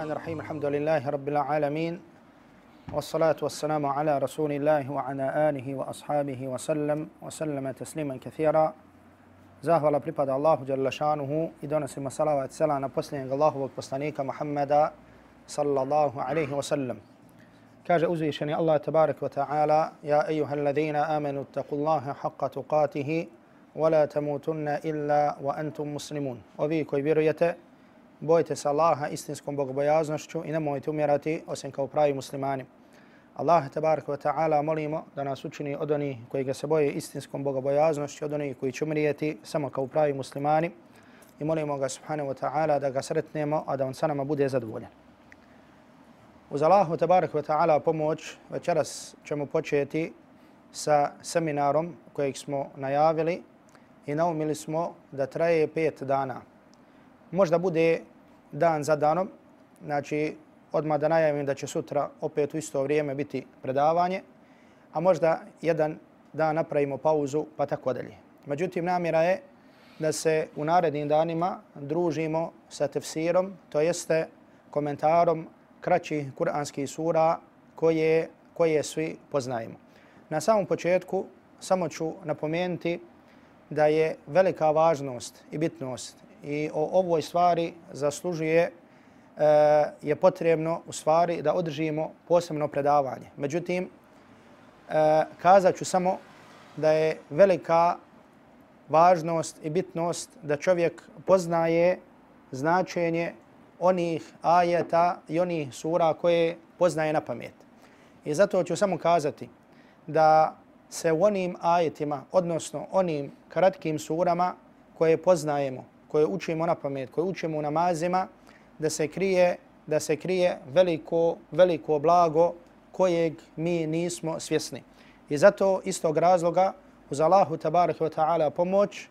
الرحمن الرحيم الحمد لله رب العالمين والصلاة والسلام على رسول الله وعلى آله وأصحابه وسلم وسلم تسليما كثيرا زاهو الله بريبا الله جل شانه إدونا سيما صلاة والسلام نبسلين الله وكبستانيك محمد صلى الله عليه وسلم كاجة أزيشني الله تبارك وتعالى يا أيها الذين آمنوا اتقوا الله حق تقاته ولا تموتن إلا وأنتم مسلمون وبيكو بريته bojite se Allaha istinskom bogobojaznošću i nemojte umirati osim kao pravi muslimani. Allah tabarak wa ta'ala molimo da nas učini od onih koji ga se boje istinskom bogobojaznošću, od onih koji će umrijeti samo kao pravi muslimani i molimo ga subhanahu wa ta'ala da ga sretnemo, a da on sa nama bude zadovoljan. Uz Allahu tabarak wa ta'ala pomoć večeras ćemo početi sa seminarom kojeg smo najavili i naumili smo da traje pet dana. Možda bude dan za danom, znači odmah da najavim da će sutra opet u isto vrijeme biti predavanje, a možda jedan dan napravimo pauzu pa tako dalje. Međutim, namjera je da se u narednim danima družimo sa tefsirom, to jeste komentarom kraćih kuranskih sura koje, koje svi poznajemo. Na samom početku samo ću napomenuti da je velika važnost i bitnost i o ovoj stvari zaslužuje e, je potrebno u stvari da održimo posebno predavanje. Međutim, e, kazat ću samo da je velika važnost i bitnost da čovjek poznaje značenje onih ajeta i onih sura koje poznaje na pamet. I zato ću samo kazati da se u onim ajetima, odnosno onim kratkim surama koje poznajemo, koje učimo na pamet, koje učimo u namazima, da se krije da se krije veliko veliko blago kojeg mi nismo svjesni. I zato istog razloga uz Allahu tabarak wa ta'ala pomoć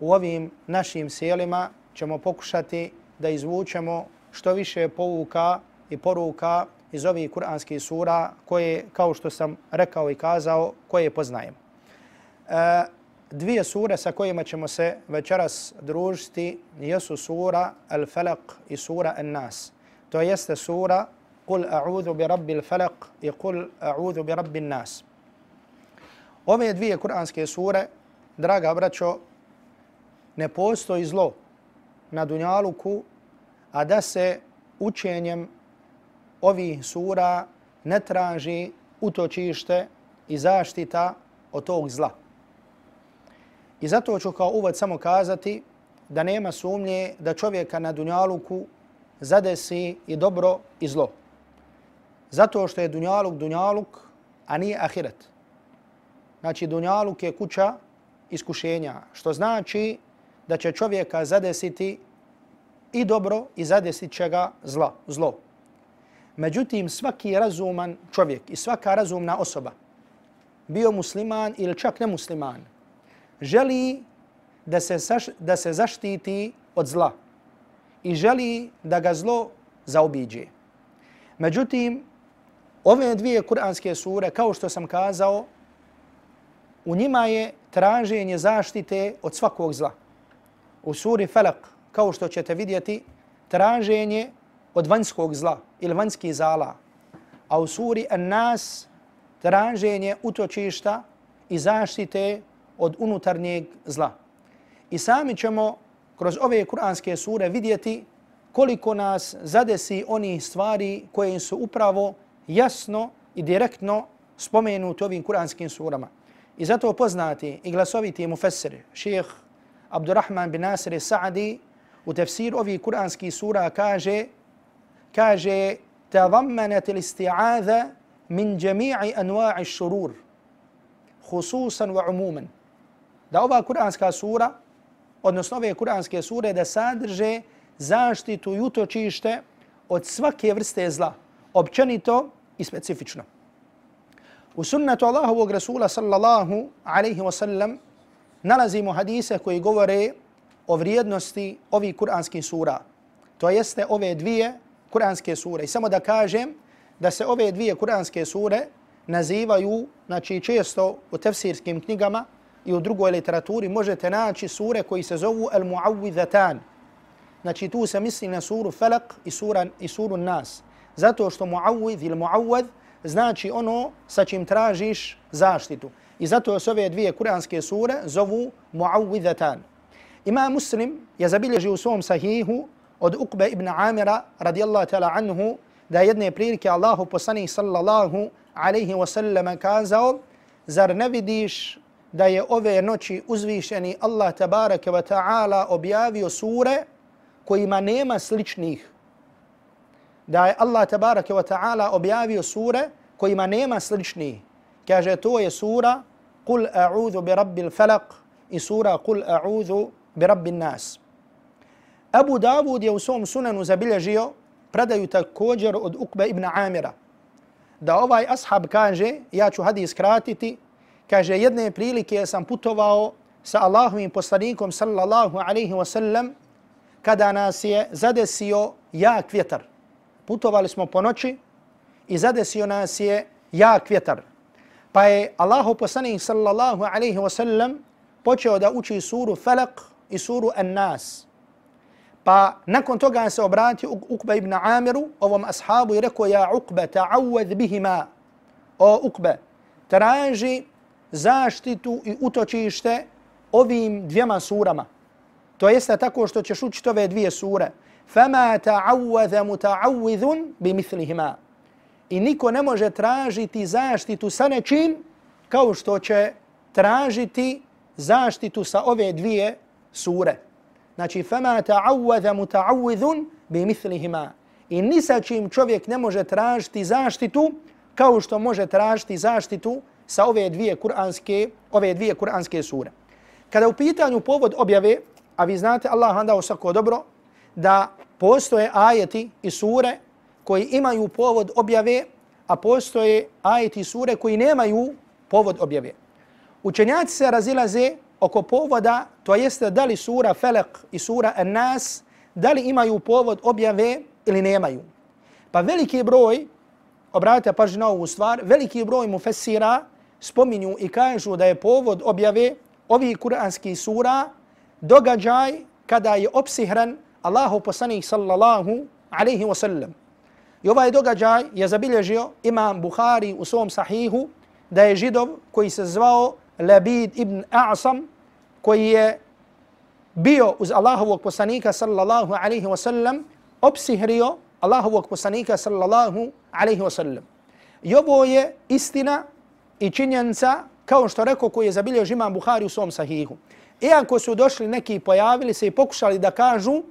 u ovim našim sjelima ćemo pokušati da izvučemo što više pouka i poruka iz ovih kuranskih sura koje, kao što sam rekao i kazao, koje poznajemo. E, dvije sure sa kojima ćemo se večeras družiti jesu sura Al-Falaq i sura An-Nas. To jeste sura Qul a'udhu bi rabbil falaq i Qul a'udhu bi rabbi nas. Ove dvije kuranske sure, draga braćo, ne postoji zlo na Dunjaluku, a da se učenjem ovih sura ne traži utočište i zaštita od tog zla. I zato ću kao uvod samo kazati da nema sumnje da čovjeka na dunjaluku zadesi i dobro i zlo. Zato što je dunjaluk dunjaluk, a nije ahiret. Znači dunjaluk je kuća iskušenja, što znači da će čovjeka zadesiti i dobro i zadesit će ga zla, zlo. Međutim, svaki razuman čovjek i svaka razumna osoba, bio musliman ili čak nemusliman, želi da se, da se zaštiti od zla i želi da ga zlo zaobiđe. Međutim, ove dvije kuranske sure, kao što sam kazao, u njima je traženje zaštite od svakog zla. U suri Felak, kao što ćete vidjeti, traženje od vanjskog zla ili vanjskih zala. A u suri An-Nas traženje utočišta i zaštite od unutarnjeg zla. I sami ćemo kroz ove kuranske sure vidjeti koliko nas zadesi oni stvari koje su upravo jasno i direktno spomenuti ovim kuranskim surama. I zato poznati i glasoviti mufessir, šeheh Abdurrahman bin Nasir Sa'di, u tefsir ovih kuranskih sura kaže, kaže, تضمنت الاستعاذة من جميع أنواع الشرور خصوصا وعموما da ova kuranska sura, odnosno ove kuranske sure, da sadrže zaštitu i utočište od svake vrste zla, općenito i specifično. U sunnetu Allahovog Rasula sallallahu alaihi wa sallam nalazimo hadise koji govore o vrijednosti ovih kuranskih sura. To jeste ove dvije kuranske sure. I samo da kažem da se ove dvije kuranske sure nazivaju, znači često u tefsirskim knjigama, i u drugoj literaturi možete naći sure koji se zovu Al-Mu'awwidhatan. znači tu se misli na suru Falak i, sura, i suru Nas. Zato što muawwidh ili muawwad znači ono sa čim tražiš zaštitu. I zato se ove dvije kuranske sure zovu muawwidhatan. Ima muslim je zabilježio u svom sahihu od Uqbe ibn Amira radijallahu ta'ala anhu da jedne prilike Allahu poslanih sallallahu alaihi wa sallam kazao zar ne vidiš da je ove noći uzvišeni Allah tabaraka wa ta'ala objavio sure kojima nema sličnih. Da je Allah tabaraka wa ta'ala objavio sure kojima nema sličnih. Kaže to je sura Qul a'udhu bi rabbil falaq i sura Qul a'udhu bi rabbin nas. Abu Davud je u svom sunanu zabilježio predaju također od Ukbe ibn Amira. Da ovaj ashab kaže, ja ću hadis kratiti, kaže jedne prilike sam putovao sa Allahovim poslanikom sallallahu alaihi wa sallam kada nas je zadesio jak vjetar. Putovali smo po noći i zadesio nas je jak vjetar. Pa je Allahov poslanik sallallahu alaihi wa sallam počeo da uči suru Falak i suru An-Nas. Pa nakon toga se obratio Ukba ibn Amiru, ovom ashabu i rekao, ja Ukba, ta'awad bihima, o Ukba, traži zaštitu i utočište ovim dvijema surama. To jeste tako što ćeš učiti ove dvije sure. Fama تَعَوَّذَ مُتَعَوِّذٌ بِمِثْلِهِمَا. I niko ne može tražiti zaštitu sa nečim kao što će tražiti zaštitu sa ove dvije sure. Znači, fama تَعَوَّذَ مُتَعَوِّذٌ بِمِثْلِهِمَا. I ni sa čim čovjek ne može tražiti zaštitu kao što može tražiti zaštitu sa ove dvije kuranske, ove dvije kuranske sure. Kada u pitanju povod objave, a vi znate Allah vam dao svako dobro, da postoje ajeti i sure koji imaju povod objave, a postoje ajeti i sure koji nemaju povod objave. Učenjaci se razilaze oko povoda, to jeste da li sura Felek i sura An-Nas, da li imaju povod objave ili nemaju. Pa veliki broj, obratite pažnju na ovu stvar, veliki broj mufessira spominju i kažu da je povod objave ovih kuranskih sura događaj kada je opsihran Allahu poslanik sallallahu alaihi wasallam. I ovaj događaj je zabilježio imam Bukhari u svom sahihu da je židov koji se zvao Labid ibn A'sam koji je bio uz Allahovog poslanika sallallahu alaihi wasallam opsihrio Allahovog poslanika sallallahu alaihi wasallam. I ovo je istina i činjenica, kao što rekao koji je zabilio imam Buhari u svom sahihu. Iako su došli neki i pojavili se i pokušali da kažu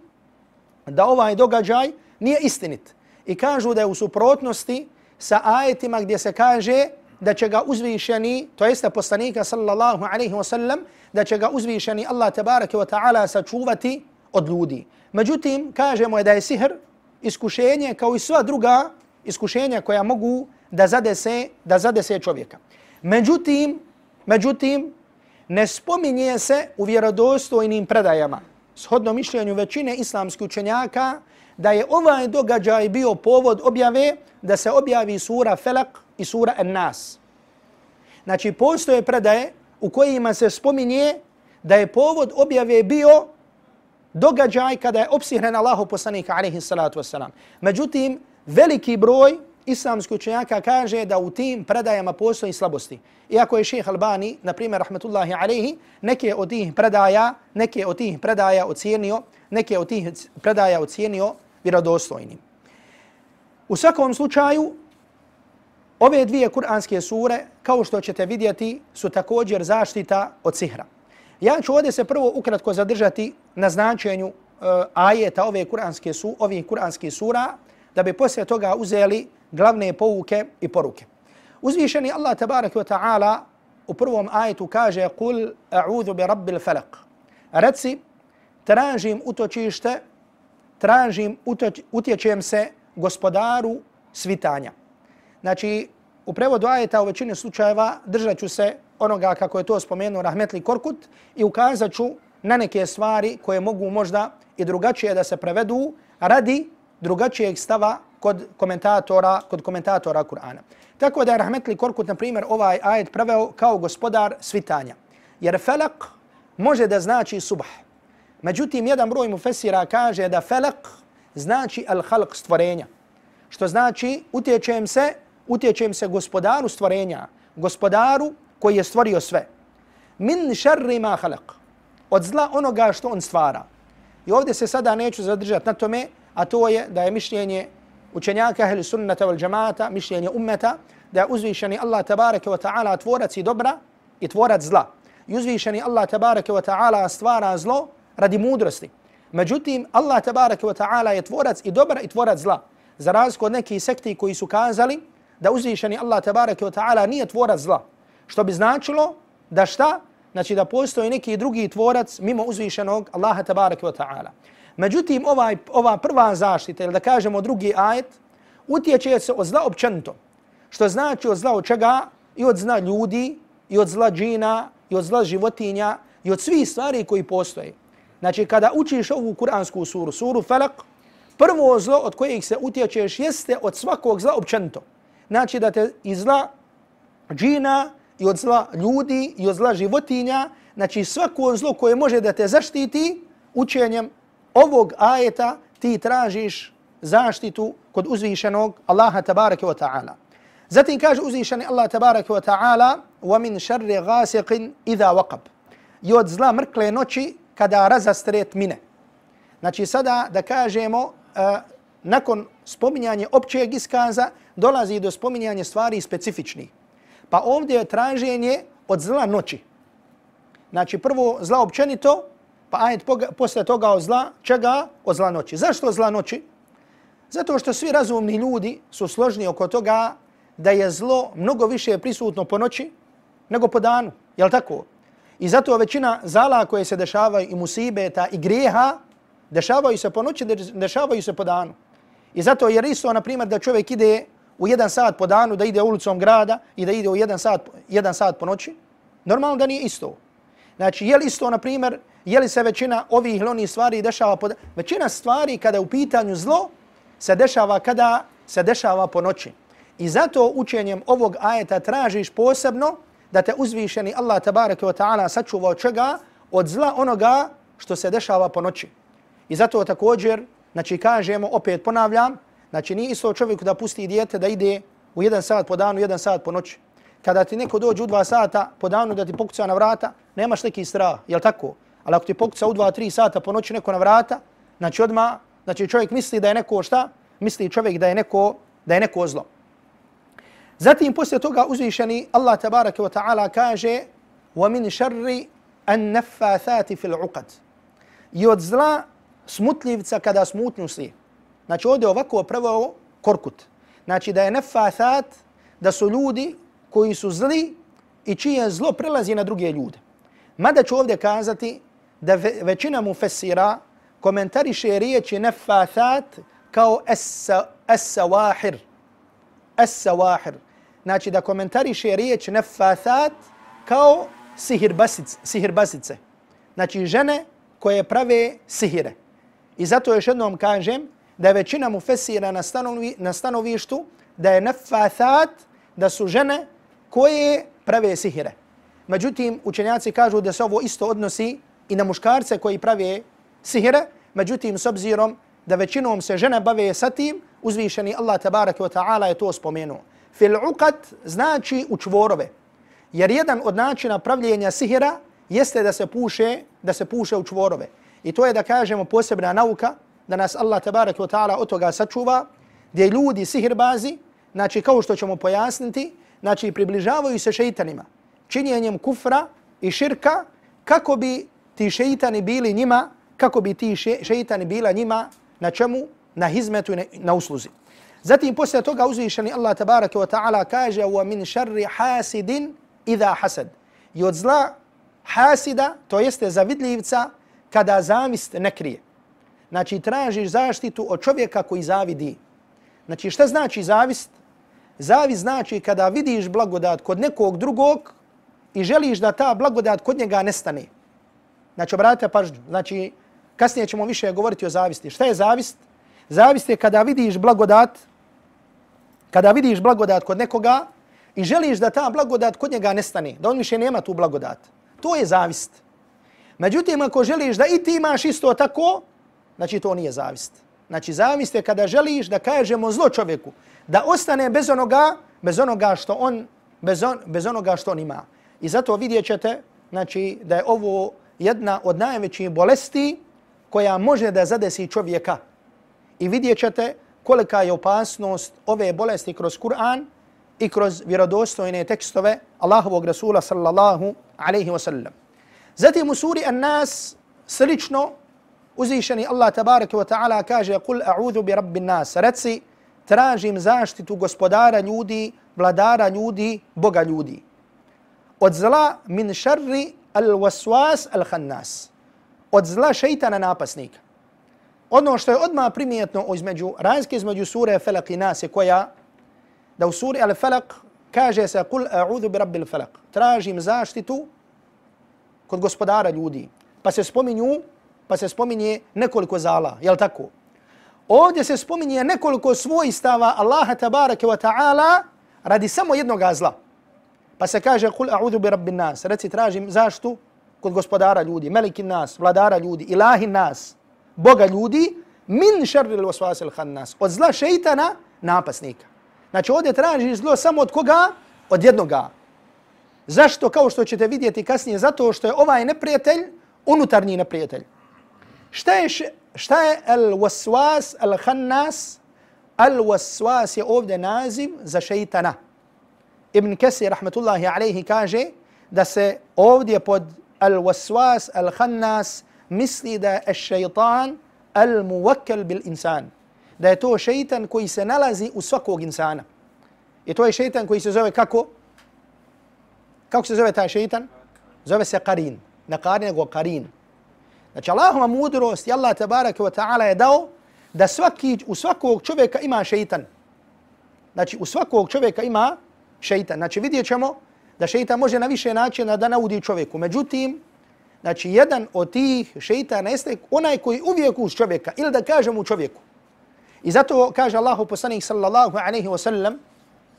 da ovaj događaj nije istinit. I kažu da je u suprotnosti sa ajetima gdje se kaže da će ga uzvišeni, to jeste poslanika sallallahu alaihi wasallam, da će ga uzvišeni Allah tabaraka wa ta'ala sačuvati od ljudi. Međutim, kažemo je da je sihr iskušenje kao i sva druga iskušenja koja mogu da zadese, da zadese čovjeka. Međutim, međutim, ne spominje se u vjerodostojnim predajama, shodno mišljenju većine islamskih učenjaka, da je ovaj događaj bio povod objave da se objavi sura Felak i sura An-Nas. Znači, postoje predaje u kojima se spominje da je povod objave bio događaj kada je opsihren Allahu poslanika, alaihi salatu wasalam. Međutim, veliki broj islamski učenjaka kaže da u tim predajama postoji slabosti. Iako je šeheh Albani, na primjer, rahmetullahi alaihi, neke od tih predaja, neke od tih predaja ocijenio, neke od tih predaja ocijenio vjerodostojnim. U svakom slučaju, ove dvije kuranske sure, kao što ćete vidjeti, su također zaštita od sihra. Ja ću ovdje se prvo ukratko zadržati na značenju uh, ajeta ove kuranske su, ovih kuranskih sura, da bi poslije toga uzeli glavne pouke i poruke. Uzvišeni Allah tabarak wa ta'ala u prvom ajetu kaže Kul a'udhu bi rabbil falak. Reci, tražim utočište, tražim utoč, utječem se gospodaru svitanja. Znači, u prevodu ajeta u većini slučajeva držat ću se onoga kako je to spomenuo Rahmetli Korkut i ukazat ću na neke stvari koje mogu možda i drugačije da se prevedu radi drugačijeg stava kod komentatora, kod komentatora Kur'ana. Tako da je Rahmetli Korkut, na primjer, ovaj ajet preveo kao gospodar svitanja. Jer felak može da znači subah. Međutim, jedan broj mu fesira kaže da felak znači al-halq stvorenja. Što znači utječem se, utječem se gospodaru stvorenja, gospodaru koji je stvorio sve. Min šarri ma halak. Od zla onoga što on stvara. I ovdje se sada neću zadržati na tome, a to je da je mišljenje učenjaka ahli sunnata wal džamata, mišljenje ummeta, da je uzvišeni Allah tabareke wa ta'ala tvorac i dobra i tvorac zla. I uzvišeni Allah tabareke wa ta'ala stvara zlo radi mudrosti. Međutim, Allah tabareke wa ta'ala je tvorac i dobra i tvorac zla. Za razliku od nekih sekti koji su kazali da uzvišeni Allah tabareke wa ta'ala nije tvorac zla. Što bi značilo da šta? Znači da postoji neki drugi tvorac mimo uzvišenog Allaha tabareke wa ta'ala. Međutim, ovaj, ova prva zaštita, ili da kažemo drugi ajet, utječe se od zla općenito. Što znači od zla od čega? I od zla ljudi, i od zla džina, i od zla životinja, i od svih stvari koji postoje. Znači, kada učiš ovu kuransku suru, suru Falak, prvo zlo od kojeg se utječeš jeste od svakog zla općenito. Znači, da te iz zla džina, i od zla ljudi, i od zla životinja, znači svako zlo koje može da te zaštiti, učenjem ovog ajeta ti tražiš zaštitu kod uzvišenog Allaha tabaraka wa ta'ala. Zatim kaže uzvišeni Allah tabaraka wa ta'ala وَمِنْ شَرِّ غَاسِقٍ إِذَا وَقَبْ I od zla mrkle noći kada razastret mine. Znači sada da kažemo uh, nakon spominjanja općeg iskaza dolazi do spominjanja stvari specifičnih. Pa ovdje je traženje od zla noći. Znači prvo zla općenito, Pa ajet posle toga od zla, čega? Od zla noći. Zašto zla noći? Zato što svi razumni ljudi su složni oko toga da je zlo mnogo više prisutno po noći nego po danu. Je tako? I zato većina zala koje se dešavaju i musibeta i grijeha dešavaju se po noći, dešavaju se po danu. I zato je isto, na primjer, da čovjek ide u jedan sat po danu, da ide ulicom grada i da ide u jedan sat, jedan sat po noći, normalno da nije isto. Znači, je li isto, na primjer, je li se većina ovih ili onih stvari dešava pod... Većina stvari kada je u pitanju zlo se dešava kada se dešava po noći. I zato učenjem ovog ajeta tražiš posebno da te uzvišeni Allah tabaraka wa ta'ala sačuva od čega? Od zla onoga što se dešava po noći. I zato također, znači kažemo, opet ponavljam, znači nije isto čovjeku da pusti dijete da ide u jedan sat po danu, jedan sat po noći. Kada ti neko dođe u dva sata po danu da ti pokuca na vrata, nemaš neki strah, jel tako? Ali ako ti pokuca u 2-3 sata po noći neko na vrata, znači odmah, znači čovjek misli da je neko šta? Misli čovjek da je neko, da je neko zlo. Zatim poslije toga uzvišeni Allah tabaraka wa ta'ala kaže وَمِنْ شَرِّ النَّفَّاثَاتِ فِي الْعُقَدِ I od zla smutljivca kada smutnju slije. Znači ovdje ovako prvo korkut. Znači da je nefathat, da su ljudi koji su zli i čije zlo prelazi na druge ljude. Mada ću ovdje kazati da većina mu fesira komentariše riječi nefathat kao es-sawahir. Es-sawahir. Znači da komentariše riječ nefathat kao sihirbasice. sihirbasice. Znači žene koje prave sihire. I zato još jednom kažem da je većina mu fesira na, stanovi, na stanovištu da je nefathat da su žene koje prave sihire. Međutim, učenjaci kažu da se ovo isto odnosi i na muškarce koji prave sihire, međutim, s obzirom da većinom se žene bave sa tim, uzvišeni Allah tabaraka wa ta'ala je to spomenuo. Fil uqat znači u čvorove. Jer jedan od načina pravljenja sihira jeste da se puše, da se puše u čvorove. I to je da kažemo posebna nauka, da nas Allah tabaraka wa ta'ala od toga sačuva, gdje ljudi sihirbazi, znači kao što ćemo pojasniti, znači približavaju se šeitanima, činjenjem kufra i širka, kako bi ti šeitani bili njima, kako bi ti šeitani bila njima na čemu? Na hizmetu i na usluzi. Zatim poslije toga uzvišeni Allah tabaraka wa ta'ala kaže wa min šarri hasidin idha hasad. I od zla hasida, to jeste zavidljivca, kada zavist ne krije. Znači tražiš zaštitu od čovjeka koji zavidi. Znači šta znači zavist? Zavist znači kada vidiš blagodat kod nekog drugog i želiš da ta blagodat kod njega nestane. Znači, obratite pažnju. Znači, kasnije ćemo više govoriti o zavisti. Šta je zavist? Zavist je kada vidiš blagodat, kada vidiš blagodat kod nekoga i želiš da ta blagodat kod njega nestane, da on više nema tu blagodat. To je zavist. Međutim, ako želiš da i ti imaš isto tako, znači to nije zavist. Znači zavist je kada želiš da kažemo zlo čovjeku, da ostane bez onoga, bez onoga što on, bez, on, bez onoga što on ima. I zato vidjet ćete, znači, da je ovo jedna od najvećih bolesti koja može da zadesi čovjeka. I vidjet ćete kolika je opasnost ove bolesti kroz Kur'an i kroz vjerodostojne tekstove Allahovog Rasula sallallahu alaihi wa sallam. Zatim u suri An-Nas slično uzvišeni Allah tabaraka wa ta'ala kaže Kul a'udhu bi rabbi nas. Reci, tražim zaštitu gospodara ljudi, vladara ljudi, Boga ljudi. Od zla min šarri al-waswas al-khannas. Od zla šeitana napasnika. Ono što je odmah primijetno između, razlike između sure Felak i Nas je koja, da u suri Al-Felak kaže se Kul a'udhu bi rabbil al-Felak. Tražim zaštitu kod gospodara ljudi. Pa se spominju, pa se spominje nekoliko zala, je li tako? Ovdje se spominje nekoliko svojstava Allaha tabaraka wa ta'ala radi samo jednog zla. Pa se kaže kul a'udhu bi rabbin nas. Reci tražim zaštu kod gospodara ljudi, melikin nas, vladara ljudi, ilahin nas, Boga ljudi, min šarri l-waswas khannas Od zla šeitana, napasnika. Znači ovdje tražiš zlo samo od koga? Od jednoga. Zašto? Kao što ćete vidjeti kasnije, zato što je ovaj neprijatelj unutarnji neprijatelj. Šta je, šta je al-waswas al-khannas? Al-waswas je ovdje naziv za šeitana. Ibn Kesir, rahmetullahi alaihi, kaže da se ovdje pod al-waswas al-khannas misli da je šeitan al-muwakkal bil insan. Da je to šeitan koji se nalazi u svakog insana. I to je šeitan koji se zove kako? Kako se zove taj šeitan? Zove se Karin. Ne Karin, nego Karin. Znači, Allahuma mudrost i Allah tabaraka wa ta'ala je dao da svaki, u svakog čovjeka ima šeitan. Znači, u svakog čovjeka ima šeitan. Znači, vidjet ćemo da šeitan može na više načina da naudi čovjeku. Međutim, znači, jedan od tih šeitana jeste onaj koji uvijek uz čovjeka, ili da kažem u čovjeku. I zato kaže Allahu poslanik sallallahu alaihi wa sallam,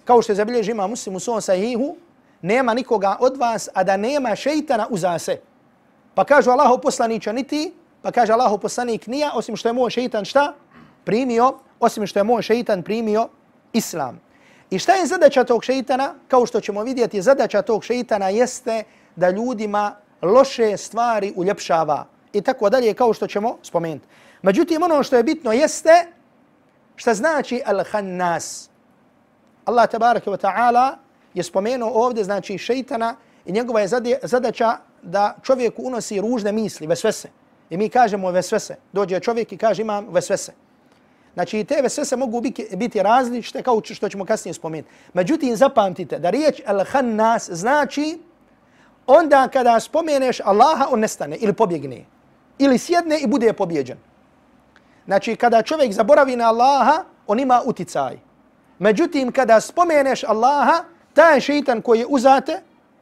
kao što je zabilježi ima muslim u svom sahihu, nema nikoga od vas, a da nema šeitana uza se. Pa kažu Allahu poslanića niti, pa kaže Allahu poslanik nija, osim što je moj šeitan šta? Primio, osim što je moj šeitan primio islam. I šta je zadaća tog šeitana? Kao što ćemo vidjeti, zadaća tog šeitana jeste da ljudima loše stvari uljepšava. I tako dalje, kao što ćemo spomenuti. Međutim, ono što je bitno jeste šta znači al-hannas. Allah tabaraka wa ta'ala je spomenuo ovdje, znači šeitana i njegova je zadaća da čovjeku unosi ružne misli, vesvese. I mi kažemo vesvese. Dođe čovjek i kaže imam vesvese. Znači te vesvese mogu biti, biti različite kao što ćemo kasnije spomenuti. Međutim, zapamtite da riječ al-hannas znači onda kada spomeneš Allaha on nestane ili pobjegne. Ili sjedne i bude pobjeđen. Znači kada čovjek zaboravi na Allaha, on ima uticaj. Međutim, kada spomeneš Allaha, taj šeitan koji je uzate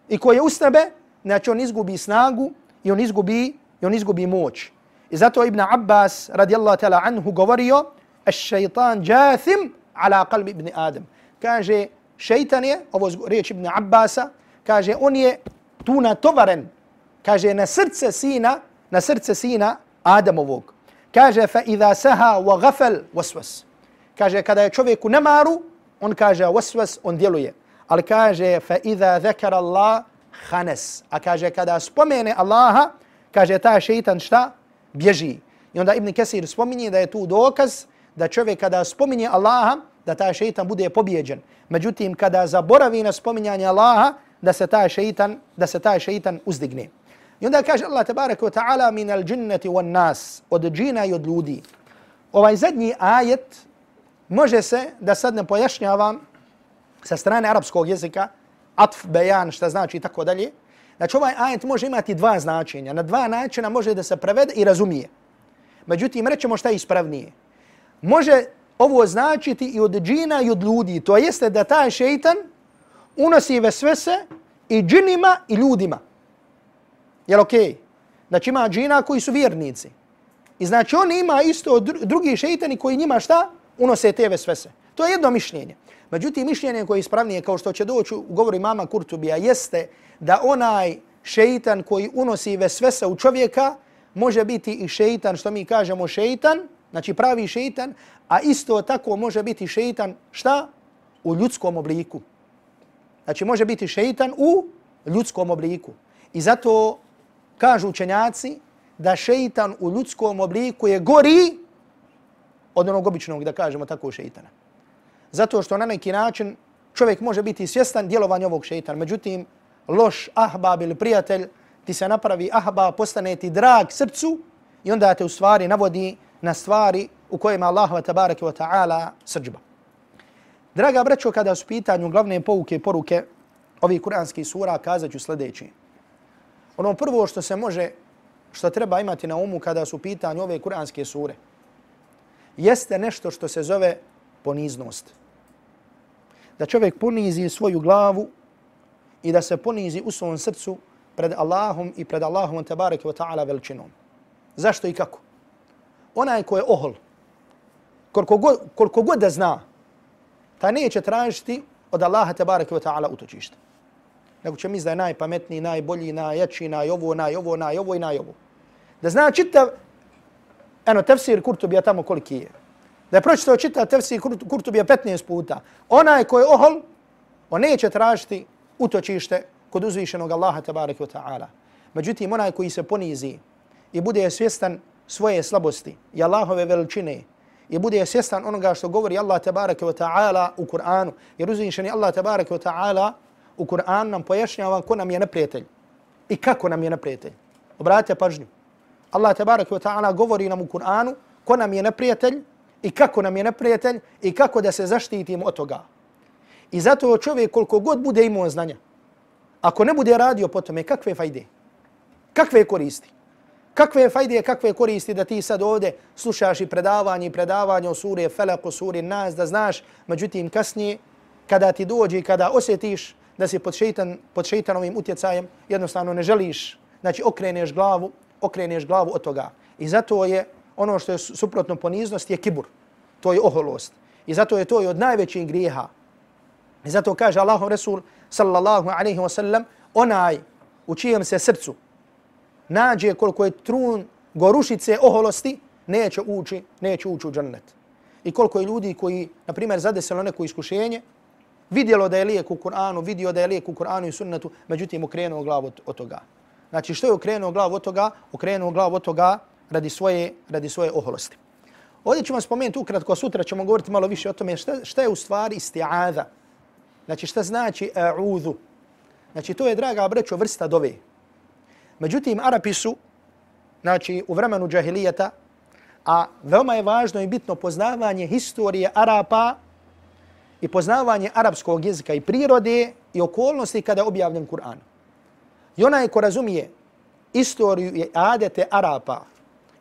i koji je uz tebe, znači on izgubi snagu i on izgubi, i on izgubi moć. I zato Ibn Abbas radijallahu ta'ala anhu govorio الشيطان جاثم على قلب ابن آدم kaže šeitan je, ovo riječ Ibn Abbasa, kaže on je tu natovaren, kaže na srce sina, na srce sina Adamovog. Kaže fa idha saha wa ghafal waswas. Kaže kada je čovjek u nemaru, on kaže waswas, on djeluje ali kaže fa iza zakara Allah khanas. A kaže kada spomene Allaha, kaže ta šejtan šta? Bježi. I onda Ibn Kesir spominje da je tu dokaz da čovjek kada spominje Allaha, da taj šejtan bude pobjeđen. Međutim, kada zaboravi na spominjanje Allaha, da se taj šejtan, da se taj šejtan uzdigne. I onda kaže Allah tabaraka wa taala min al džinneti wan nas, od džina i od ljudi. Ovaj zadnji ajet može se da sad ne pojašnjavam sa strane arapskog jezika, atf, bejan, šta znači i tako dalje. Znači ovaj ajet može imati dva značenja. Na dva načina može da se prevede i razumije. Međutim, rećemo šta je ispravnije. Može ovo značiti i od džina i od ljudi. To jeste da taj šeitan unosi vesvese i džinima i ljudima. Jel okej? Okay? Znači ima džina koji su vjernici. I znači on ima isto drugi šeitani koji njima šta? Unose te vesvese. To je jedno mišljenje. Međutim, mišljenje koje je ispravnije, kao što će doći u govoru mama Kurtubija, jeste da onaj šeitan koji unosi vesvese u čovjeka, može biti i šeitan, što mi kažemo šeitan, znači pravi šeitan, a isto tako može biti šeitan, šta? U ljudskom obliku. Znači može biti šeitan u ljudskom obliku. I zato kažu učenjaci da šeitan u ljudskom obliku je gori od onog običnog, da kažemo tako, šeitana. Zato što na neki način čovjek može biti svjestan djelovanja ovog šeitana. Međutim, loš ahbab ili prijatelj ti se napravi ahbab, postane ti drag srcu i onda te u stvari navodi na stvari u kojima Allahu tabaraka wa ta'ala srđba. Draga braćo, kada su pitanju glavne pouke i poruke ovih kuranskih sura, kazat ću sljedeći. Ono prvo što se može, što treba imati na umu kada su pitanju ove kuranske sure, jeste nešto što se zove poniznost. Da čovjek ponizi svoju glavu i da se ponizi u svom srcu pred Allahom i pred Allahom tabaraka wa ta'ala veličinom. Zašto i kako? Onaj ko je ohol, koliko god, koliko god da zna, ta neće tražiti od Allaha tabareke wa ta'ala utočište. Nego će misli da je najpametniji, najbolji, najjači, najovo, najovo, najovo i najovo. Da zna čitav, eno, tefsir Kurtubija tamo koliki je. Da je pročitao čitav tefsir Kurtubija 15 puta. Onaj ko je ohol, on neće tražiti utočište kod uzvišenog Allaha tabaraka wa ta'ala. Međutim, onaj koji se ponizi i bude svjestan svoje slabosti i Allahove veličine i bude svjestan onoga što govori Allah tabaraka wa ta'ala u Kur'anu. Jer uzvišeni Allah tabaraka wa ta'ala u Kur'anu nam pojašnjava ko nam je neprijatelj i kako nam je neprijatelj. Obratite pažnju. Allah tabaraka wa ta'ala govori nam u Kur'anu ko nam je neprijatelj i kako nam je neprijatelj i kako da se zaštitimo od toga. I zato čovjek koliko god bude imao znanja, ako ne bude radio po tome, kakve fajde? Kakve koristi? Kakve fajde, kakve koristi da ti sad ovdje slušaš i predavanje i predavanje o suri Felak, o suri Nas, da znaš, međutim kasnije, kada ti dođe i kada osjetiš da si pod, šeitan, pod šeitanovim utjecajem, jednostavno ne želiš, znači okreneš glavu, okreneš glavu od toga. I zato je ono što je suprotno poniznost je kibur. To je oholost. I zato je to i od najvećih grijeha. I zato kaže Allahov Resul sallallahu alaihi wa sallam onaj u čijem se srcu nađe koliko je trun gorušice oholosti, neće ući, neće ući u džennet. I koliko je ljudi koji, na primjer, zadesilo neko iskušenje, vidjelo da je lijek u Kur'anu, vidio da je lijek u Kur'anu i sunnetu, međutim okrenuo glavu od, toga. Znači što je okrenuo glavu od toga? Okrenuo glavu od toga radi svoje, radi svoje oholosti. Ovdje ćemo spomenuti ukratko, sutra ćemo govoriti malo više o tome šta, šta je u stvari isti'adha. Znači šta znači a'udhu. Znači to je, draga brećo, vrsta dove. Međutim, Arapi su, znači u vremenu džahilijeta, a veoma je važno i bitno poznavanje historije Arapa i poznavanje arapskog jezika i prirode i okolnosti kada je objavljen Kur'an. I onaj ko razumije istoriju i adete Arapa,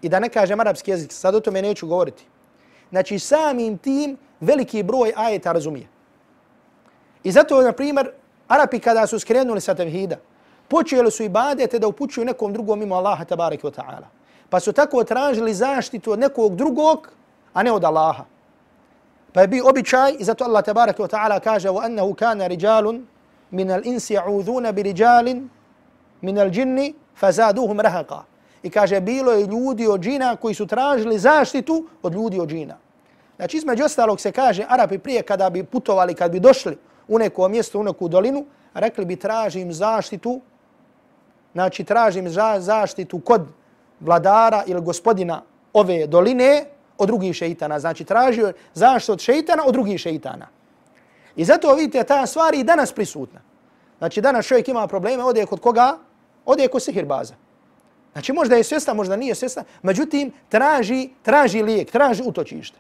i da ne kažem arapski jezik, sad o tome neću govoriti, znači samim tim veliki broj ajeta razumije. I zato, na primjer, Arapi kada su skrenuli sa tevhida, počeli su ibadete da upućuju nekom drugom mimo Allaha tabaraka wa ta'ala. Pa su tako tražili zaštitu od nekog drugog, a ne od Allaha. Pa je bi običaj, i zato Allah tabaraka wa ta'ala kaže وَأَنَّهُ كَانَ رِجَالٌ مِنَ الْإِنْسِ يَعُوذُونَ بِرِجَالٍ مِنَ الْجِنِّ فَزَادُوهُمْ رَهَقًا I kaže, bilo je ljudi od džina koji su tražili zaštitu od ljudi od džina. Znači, između ostalog se kaže, Arapi prije kada bi putovali, kad bi došli u neko mjesto, u neku dolinu, rekli bi tražim zaštitu, znači tražim za, zaštitu kod vladara ili gospodina ove doline od drugih šeitana. Znači tražio zaštitu od šeitana od drugih šeitana. I zato vidite ta stvar i danas prisutna. Znači danas čovjek ima probleme, ode kod koga? Ode kod sihirbaza. Znači možda je svjestan, možda nije svjestan, međutim traži, traži lijek, traži utočište.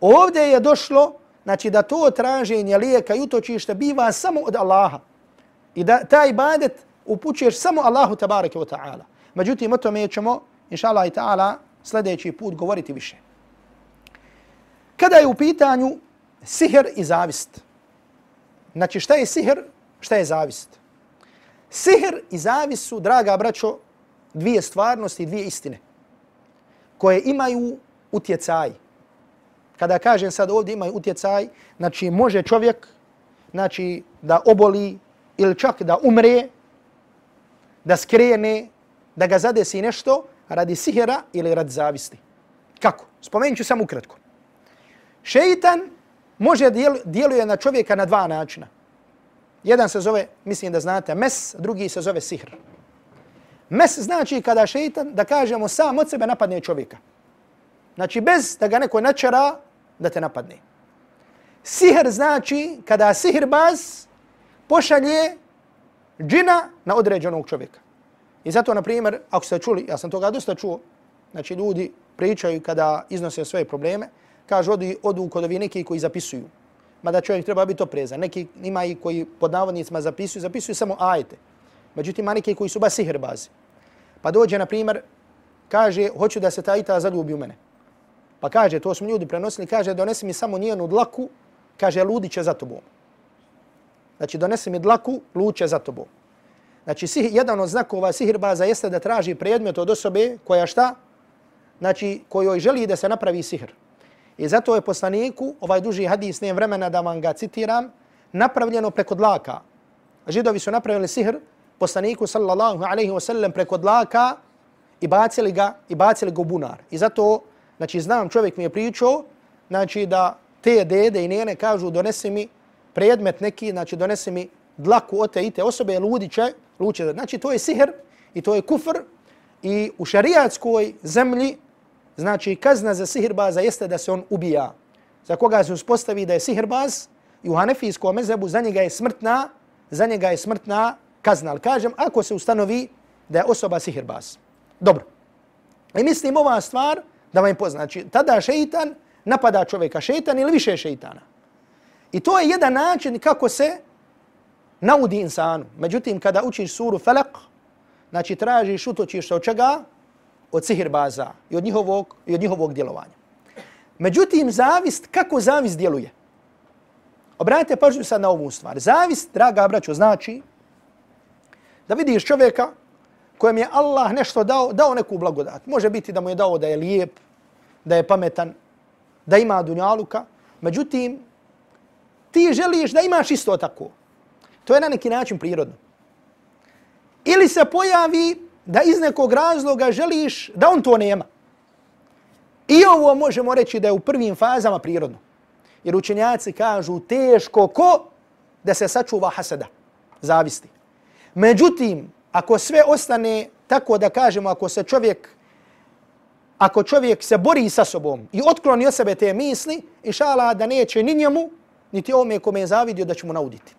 Ovdje je došlo znači da to traženje lijeka i utočište biva samo od Allaha. I da taj ibadet upućuješ samo Allahu tabareke wa ta'ala. Međutim, o tome ćemo, inša Allah i ta'ala, sljedeći put govoriti više. Kada je u pitanju sihr i zavist, znači šta je sihr, šta je zavist? Sihr i zavist su, draga braćo, dvije stvarnosti, dvije istine, koje imaju utjecaj kada kažem sad ovdje imaju utjecaj, znači može čovjek znači da oboli ili čak da umre da skrene, da ga zadesi nešto radi sihira ili radi zavisti. Kako? Spomenut ću samo ukratko. Šeitan može djeluje na čovjeka na dva načina. Jedan se zove, mislim da znate, mes, drugi se zove sihr. Mes znači kada šeitan, da kažemo, sam od sebe napadne čovjeka. Znači bez da ga neko načara da te napadne. Sihr znači kada sihrbaz pošalje džina na određenog čovjeka. I zato, na primjer, ako ste čuli, ja sam toga dosta čuo, znači ljudi pričaju kada iznose svoje probleme, kažu odu, odu kod ovi neki koji zapisuju. Mada čovjek treba biti oprezan. Neki ima i koji pod navodnicima zapisuju, zapisuju samo ajete. Međutim, ima neki koji su ba sihrbazi. Pa dođe, na primjer, kaže, hoću da se ta ita zadubi u mene. Pa kaže, to smo ljudi prenosili, kaže, donesi mi samo njenu dlaku, kaže, ludi će za tobom. Znači, donesi mi dlaku, luče za tobom. Znači, sih, jedan od znakova sihirbaza jeste da traži predmet od osobe koja šta? Znači, kojoj želi da se napravi sihr. I zato je poslaniku, ovaj duži hadis, nijem vremena da vam ga citiram, napravljeno preko dlaka. Židovi su napravili sihr poslaniku sallallahu alaihi wa sallam preko dlaka i bacili ga, i bacili ga u bunar. I zato, znači, znam, čovjek mi je pričao, znači, da te dede i njene kažu, donesi mi predmet neki, znači, donesi mi dlaku od te i te osobe, ludi će, luče. Znači, to je sihr i to je kufr i u šariatskoj zemlji, znači, kazna za sihirbaza jeste da se on ubija. Za koga se uspostavi da je sihirbaz i u hanefijskom mezebu za njega je smrtna, za njega je smrtna kazna. Ali kažem, ako se ustanovi da je osoba sihirbaz. Dobro. I mislim ova stvar da vam je poznaći. Tada šeitan napada čovjeka. Šeitan ili više šeitana. I to je jedan način kako se naudi insanu. Međutim, kada učiš suru Felak, znači tražiš, utočiš se od čega? Od sihirbaza i od njihovog, i od njihovog djelovanja. Međutim, zavist, kako zavist djeluje? Obratite pažnju sad na ovu stvar. Zavist, draga braćo, znači da vidiš čovjeka kojem je Allah nešto dao, dao neku blagodat. Može biti da mu je dao da je lijep, da je pametan, da ima dunjaluka. Međutim, ti želiš da imaš isto tako. To je na neki način prirodno. Ili se pojavi da iz nekog razloga želiš da on to nema. I ovo možemo reći da je u prvim fazama prirodno. Jer učenjaci kažu teško ko da se sačuva hasada, zavisti. Međutim, ako sve ostane tako da kažemo, ako se čovjek ako čovjek se bori sa sobom i otkloni od sebe te misli, inšala da neće ni njemu, niti ome kome je zavidio da će mu nauditi.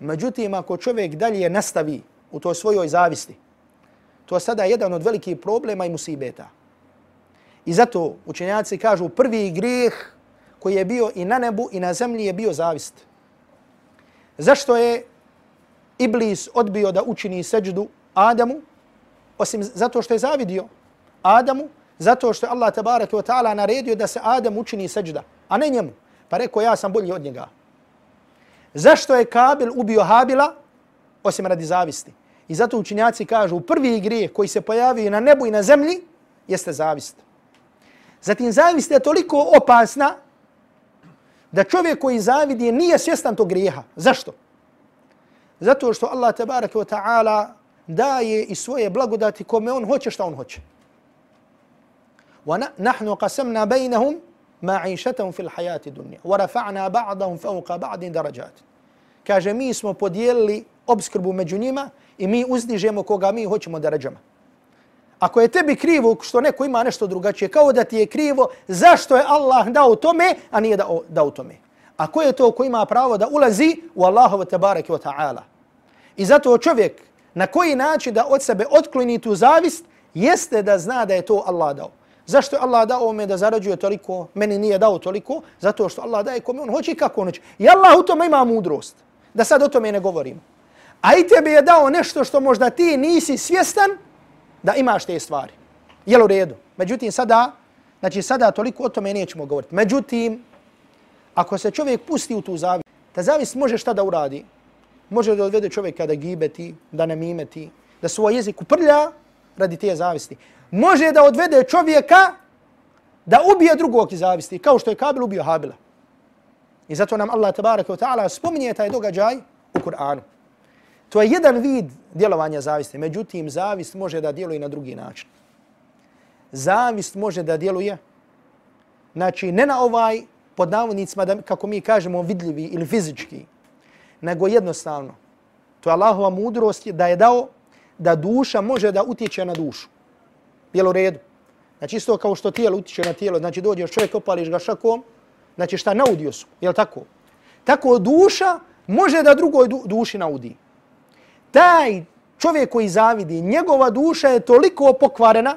Međutim, ako čovjek dalje nastavi u toj svojoj zavisti, to je sada jedan od velikih problema i musibeta. I zato učenjaci kažu prvi grijeh koji je bio i na nebu i na zemlji je bio zavist. Zašto je Iblis odbio da učini seđdu Adamu, osim zato što je zavidio Adamu, zato što je Allah tabaraka wa ta'ala naredio da se Adam učini seđda, a ne njemu. Pa rekao, ja sam bolji od njega. Zašto je Kabil ubio Habila? Osim radi zavisti. I zato učinjaci kažu, prvi igri koji se pojavio na nebu i na zemlji, jeste zavist. Zatim, zavist je toliko opasna da čovjek koji zavidi nije svjestan tog grijeha. Zašto? Zato što Allah tebareke ta'ala daje i svoje blagodati kome on hoće šta on hoće. Wa nahnu qasamna bainahum ma'išetom fil hajati dunja. Wa rafa'na ba'dahum fauqa ba'din darajat. Kaže, mi smo podijelili obskrbu među njima i mi uzdižemo koga mi hoćemo da darajama. Ako je tebi krivo što neko ima nešto drugačije, kao da ti je krivo, zašto je Allah dao tome, a nije dao, dao tome? A ko je to ko ima pravo da ulazi u Allahovu tabaraki wa ta'ala? I zato čovjek na koji način da od sebe otkloni tu zavist, jeste da zna da je to Allah dao. Zašto je Allah dao ovome da zarađuje toliko, meni nije dao toliko? Zato što Allah daje kome on hoće i kako on hoće. I Allah u tome ima mudrost. Da sad o tome ne govorim. A i tebi je dao nešto što možda ti nisi svjestan da imaš te stvari. Jel u redu? Međutim, sada, znači sada toliko o tome nećemo govoriti. Međutim, ako se čovjek pusti u tu zavist, ta zavist može šta da uradi? Može da odvede čovjeka da gibeti, da namimeti, da svoj jezik uprlja radi te zavisti može da odvede čovjeka da ubije drugog iz zavisti, kao što je Kabil ubio Habila. I zato nam Allah tabaraka wa ta'ala spominje taj događaj u Kur'anu. To je jedan vid djelovanja zavisti. Međutim, zavist može da djeluje na drugi način. Zavist može da djeluje, znači ne na ovaj, pod navodnicima, da, kako mi kažemo, vidljivi ili fizički, nego jednostavno. To je Allahova mudrost da je dao da duša može da utječe na dušu. Jel u redu? Znači isto kao što tijelo utiče na tijelo, znači dođeš čovjek, opališ ga šakom, znači šta naudio su, jel tako? Tako duša može da drugoj du duši naudi. Taj čovjek koji zavidi, njegova duša je toliko pokvarena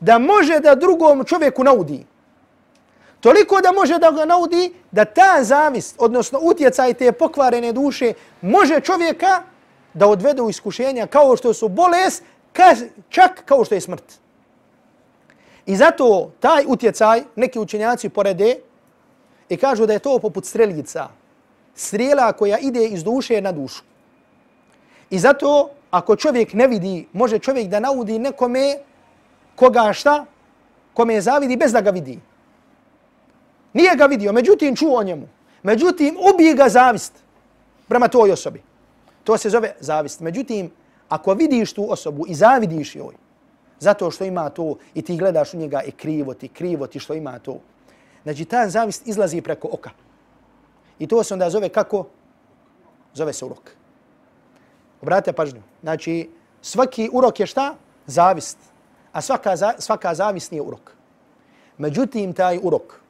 da može da drugom čovjeku naudi. Toliko da može da ga naudi da ta zavist, odnosno utjecaj te pokvarene duše, može čovjeka da odvede u iskušenja kao što su bolest, čak kao što je smrt. I zato taj utjecaj neki učenjaci porede i kažu da je to poput streljica. Strela koja ide iz duše na dušu. I zato ako čovjek ne vidi, može čovjek da naudi nekome koga šta, kome je zavidi bez da ga vidi. Nije ga vidio, međutim čuo o njemu. Međutim, ubije ga zavist prema toj osobi. To se zove zavist. Međutim, ako vidiš tu osobu i zavidiš joj, zato što ima to i ti gledaš u njega i krivo ti, krivo ti što ima to. Znači, ta zavist izlazi preko oka. I to se onda zove kako? Zove se urok. Obratite pažnju. Znači, svaki urok je šta? Zavist. A svaka, svaka zavist nije urok. Međutim, taj urok,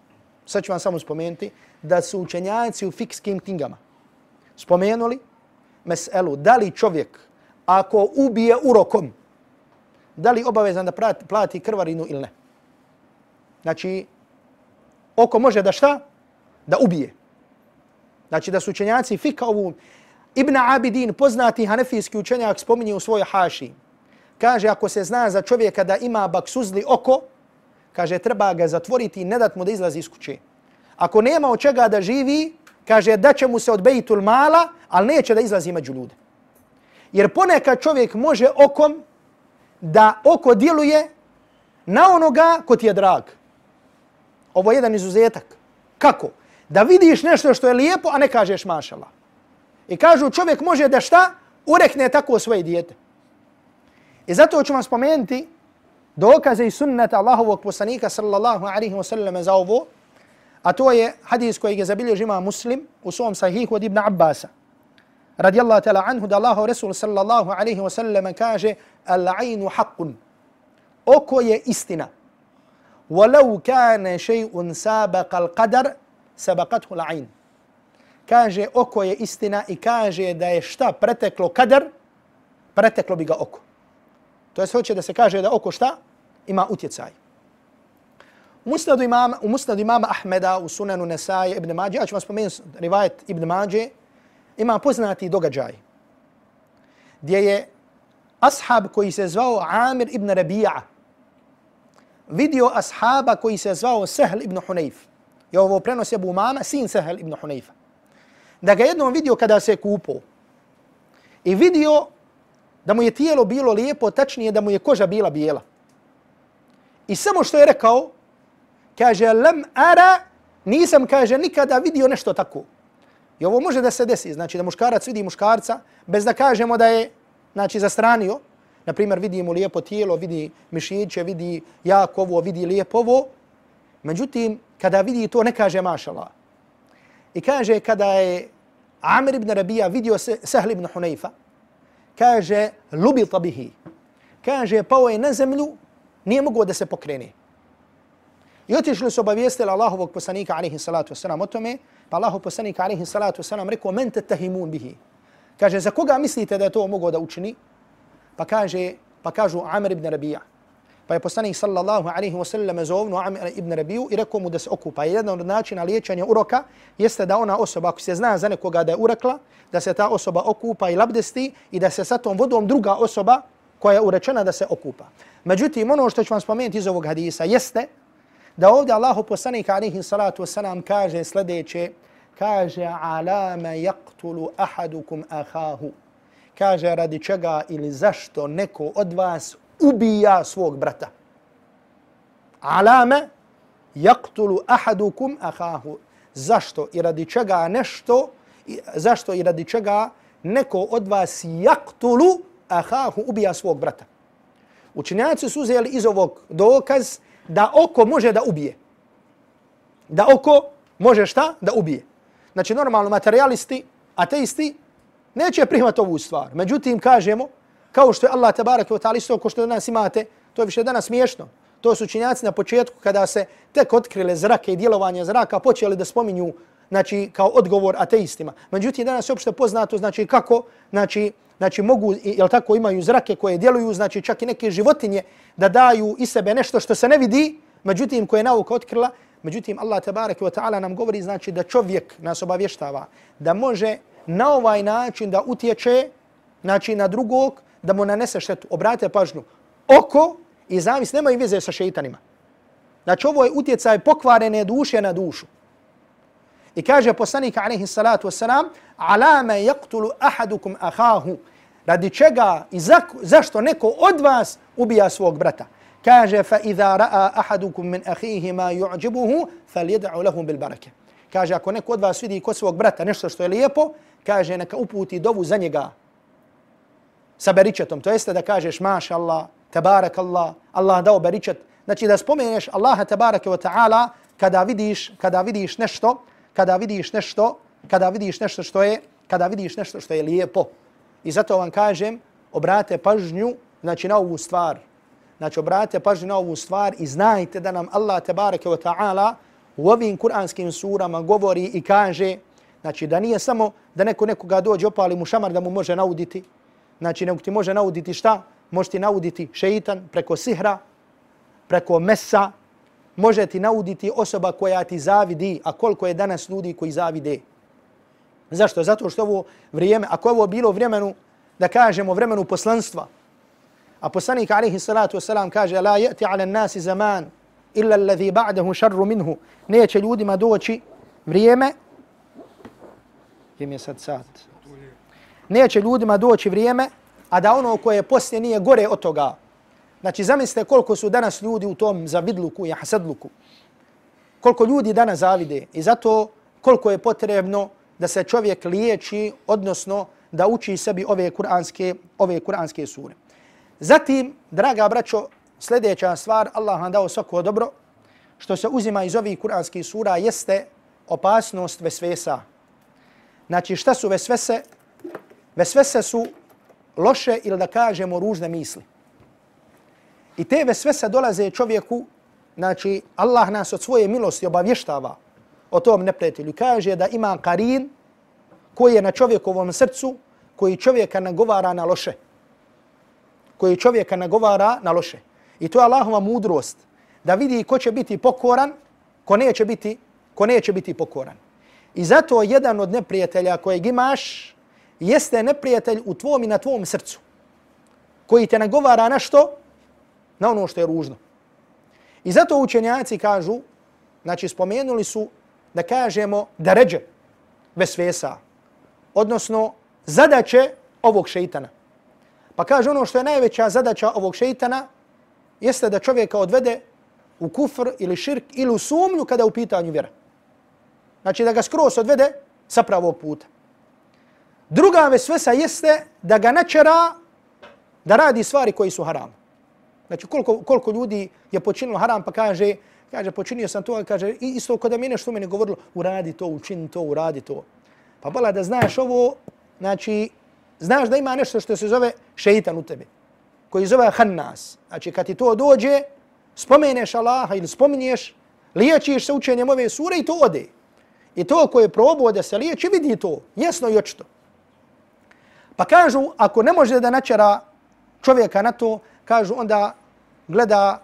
sad ću vam samo spomenuti, da su učenjaci u fikskim knjigama spomenuli meselu, da li čovjek ako ubije urokom, da li obavezan da plati krvarinu ili ne. Znači, oko može da šta? Da ubije. Znači da su učenjaci fika ovu Ibn Abidin, poznati hanefijski učenjak, spominje u svojoj haši. Kaže, ako se zna za čovjeka da ima baksuzli oko, kaže, treba ga zatvoriti i ne dat mu da izlazi iz kuće. Ako nema od čega da živi, kaže, da će mu se od bejtul mala, ali neće da izlazi među ljude. Jer ponekad čovjek može okom da oko djeluje na onoga ko ti je drag. Ovo je jedan izuzetak. Kako? Da vidiš nešto što je lijepo, a ne kažeš mašala. I kažu čovjek može da šta? Urekne tako svoje dijete. I zato ću vam spomenuti dokaze i sunnata Allahovog poslanika sallallahu alaihi wa sallam za ovo, a to je hadis koji je zabilježima muslim u svom sahihu od Ibn Abbasa. Radijallahu ta'ala anhu da Allahu Resul sallallahu alaihi wa sallam kaže Al-ainu haqqun. Oko je istina. Walau kane še'un sabaqa al-qadar, sabaqathu al-ain. Kaže oko je istina i kaže da je šta preteklo kadar, preteklo bi ga oko. To je hoće da se kaže da oko šta ima utjecaj. U musnadu imama, u musnadu imama Ahmeda, u sunanu Nesaje, Ibn Mađe, ja ću vam spomenuti rivajet Ibn Mađe, ima poznati događaj gdje je ashab koji se zvao Amir ibn Rabija vidio ashaba koji se zvao Sehl ibn Hunayf. Je ovo prenos Abu Mama, sin Sehl ibn Hunayfa. Da ga jednom vidio kada se kupo i vidio da mu je tijelo bilo lijepo, tačnije da mu je koža bila bijela. I samo što je rekao, kaže, lam ara, nisam, kaže, nikada vidio nešto tako. I ovo može da se desi, znači da muškarac vidi muškarca, bez da kažemo da je znači, zastranio, na primjer vidi mu lijepo tijelo, vidi mišiće, vidi jako ovo, vidi lijepo ovo, međutim, kada vidi to, ne kaže mašala. I kaže, kada je Amir ibn Rabija vidio se Sahl ibn Hunayfa, kaže, lubi tabihi. Kaže, pao je na zemlju, nije mogao da se pokrene. I otišli su obavijestili Allahovog poslanika, alaihi salatu wasalam, o tome, Pa Allahu poslanik alaihi salatu wasalam rekao, men te tahimun bihi. Kaže, za koga mislite da je to mogao da učini? Pa kaže, pa kažu Amr ibn Rabija. Pa je poslanik sallallahu alaihi wasallam zovnu Amr ibn Rabiju i rekao mu da se okupa. Jedan od načina liječenja uroka jeste da ona osoba, ako se zna za nekoga da je urekla, da se ta osoba okupa i labdesti i da se sa tom vodom druga osoba koja je urečena da se okupa. Međutim, ono što ću vam spomenuti iz ovog hadisa jeste da ovdje Allahu poslanik alihi salatu wasalam kaže sljedeće, kaže alama yaqtulu ahadukum ahahu. Kaže radi čega ili zašto neko od vas ubija svog brata. Alama yaqtulu ahadukum ahahu. Zašto i radi čega nešto, zašto i radi čega neko od vas jaktulu ahahu ubija svog brata. Učenjaci su uzeli iz ovog dokaz da oko može da ubije. Da oko može šta? Da ubije. Znači normalno materialisti, ateisti, neće prihvat ovu stvar. Međutim, kažemo, kao što je Allah tabarak wa ta'ala isto, ko što danas imate, to je više danas smiješno. To su činjaci na početku kada se tek otkrile zrake i djelovanje zraka, počeli da spominju znači, kao odgovor ateistima. Međutim, danas je opšte poznato znači, kako znači, znači, mogu, jel tako, imaju zrake koje djeluju, znači čak i neke životinje da daju i sebe nešto što se ne vidi, međutim, koje je nauka otkrila. Međutim, Allah tabaraka ve ta'ala nam govori znači da čovjek nas obavještava da može na ovaj način da utječe znači, na drugog, da mu nanese štetu. Obratite pažnju, oko i zavis nemaju veze sa šeitanima. Znači ovo je utjecaj pokvarene duše na dušu. I kaže poslanik alaihi salatu wasalam, alama yaktulu ahadukum ahahu. Radi čega i za, zašto neko od vas ubija svog brata. Kaže, fa idha ra'a ahadukum min ahihi ma yu'đibuhu, fal jeda'u lahum bil barake. Kaže, ako neko od vas vidi kod svog brata nešto što je lijepo, kaže, neka uputi dovu za njega sa beričetom. To jeste da kažeš, maša Allah, tabarak Allah, Allah dao beričet. Znači da spomeneš Allaha tabaraka wa ta'ala kada vidiš, kada vidiš nešto, kada vidiš nešto, kada vidiš nešto što je, kada vidiš nešto što je lijepo. I zato vam kažem, obrate pažnju znači na ovu stvar. Znači obrate pažnju na ovu stvar i znajte da nam Allah tebareke wa ta'ala u ovim kuranskim surama govori i kaže znači da nije samo da neko nekoga dođe opali mu šamar da mu može nauditi, znači nego ti može nauditi šta? Može ti nauditi šeitan preko sihra, preko mesa, može ti nauditi osoba koja ti zavidi, a koliko je danas ljudi koji zavide. Zašto? Zato što ovo vrijeme, ako ovo bilo vremenu, da kažemo vremenu poslanstva, a poslanik alaihi salatu wasalam kaže la jeti ala nasi zaman illa alladhi ba'dahu šarru minhu, neće ljudima doći vrijeme, gdje mi je sad sat, neće ljudima doći vrijeme, a da ono koje poslije nije gore od toga. Znači, zamislite koliko su danas ljudi u tom zavidluku i hasadluku. Koliko ljudi danas zavide i zato koliko je potrebno da se čovjek liječi, odnosno da uči sebi ove kuranske, ove kuranske sure. Zatim, draga braćo, sljedeća stvar, Allah vam dao svako dobro, što se uzima iz ovih kuranskih sura, jeste opasnost vesvesa. Znači, šta su vesvese? Vesvese su loše ili da kažemo ružne misli. I te vesvese dolaze čovjeku, znači Allah nas od svoje milosti obavještava o tom neprijatelju. Kaže da ima karin koji je na čovjekovom srcu, koji čovjeka nagovara na loše. Koji čovjeka nagovara na loše. I to je Allahova mudrost da vidi ko će biti pokoran, ko neće biti, ko neće biti pokoran. I zato jedan od neprijatelja kojeg imaš, jeste neprijatelj u tvom i na tvom srcu, koji te nagovara na što? Na ono što je ružno. I zato učenjaci kažu, znači spomenuli su da kažemo da ređe vesvesa, odnosno zadaće ovog šeitana. Pa kaže ono što je najveća zadaća ovog šeitana jeste da čovjeka odvede u kufr ili širk ili u sumnju kada je u pitanju vjera. Znači da ga skroz odvede sa pravog puta. Druga vesvesa jeste da ga načera da radi stvari koji su haram. Znači koliko, koliko ljudi je počinilo haram pa kaže, kaže počinio sam to, kaže isto kod da mi nešto meni govorilo, uradi to, učini to, uradi to. Pa bala da znaš ovo, znači znaš da ima nešto što se zove šeitan u tebi, koji zove hannas. Znači kad ti to dođe, spomeneš Allaha ili spominješ, liječiš se učenjem ove sure i to ode. I to ko je probao da se liječi, vidi to, jasno i očito. Pa kažu, ako ne može da načera čovjeka na to, kažu onda gleda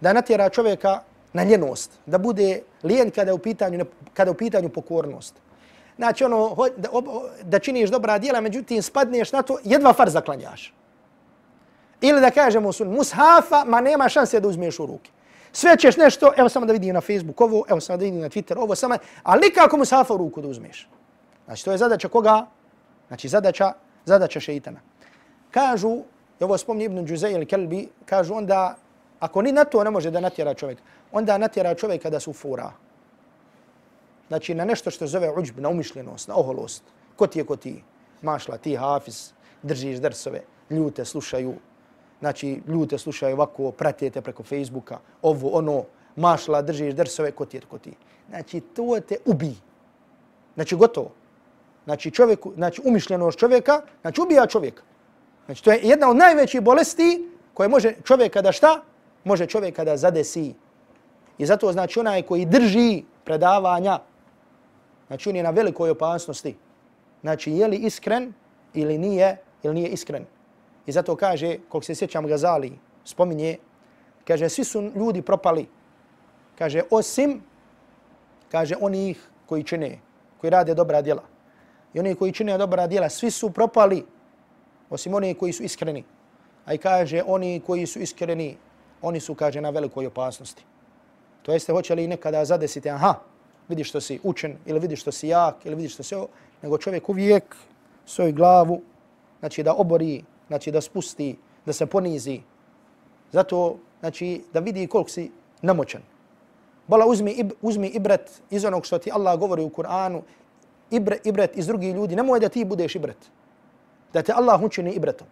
da natjera čovjeka na ljenost, da bude lijen kada je u pitanju, kada je u pitanju pokornost. Znači ono, da, da činiš dobra djela, međutim spadneš na to, jedva far zaklanjaš. Ili da kažemo su mushafa, ma nema šanse da uzmeš u ruke. Sve ćeš nešto, evo samo da vidim na Facebook ovo, evo samo da vidim na Twitter ovo, samo, ali nikako mushafa u ruku da uzmeš. Znači to je zadaća koga? Znači zadaća zadaća šeitana. Kažu, i ovo spomni Ibn Đuzej ili Kelbi, kažu onda, ako ni na to ne može da natjera čovjek, onda natjera čovjeka da su fura. Znači na nešto što zove uđb, na umišljenost, na oholost. Ko ti je ko ti? mašla, ti hafiz, držiš drsove, ljute slušaju, znači ljute slušaju ovako, pratite preko Facebooka, ovo, ono, mašla, držiš drsove, ko ti je, ko ti Znači, to te ubi. Znači, gotovo. Znači, čovjek, znači, umišljenost čovjeka, znači, ubija čovjeka. Znači, to je jedna od najvećih bolesti koje može čovjeka da šta? Može čovjeka da zadesi. I zato, znači, onaj koji drži predavanja, znači, on je na velikoj opasnosti. Znači, je li iskren ili nije, ili nije iskren. I zato kaže, koliko se sjećam Gazali, spominje, kaže, svi su ljudi propali. Kaže, osim, kaže, onih koji čine, koji rade dobra djela. I oni koji čine dobra djela, svi su propali, osim oni koji su iskreni. A i kaže, oni koji su iskreni, oni su, kaže, na velikoj opasnosti. To jeste, hoće li nekada zadesiti, aha, vidiš što si učen, ili vidiš što si jak, ili vidiš što si ovo, nego čovjek uvijek svoju glavu, znači da obori, znači da spusti, da se ponizi. Zato, znači, da vidi koliko si namoćan. Bala uzmi, uzmi ibret iz onog što ti Allah govori u Kur'anu, ibret, ibret iz drugih ljudi, nemoj da ti budeš ibret. Da te Allah učini ibretom.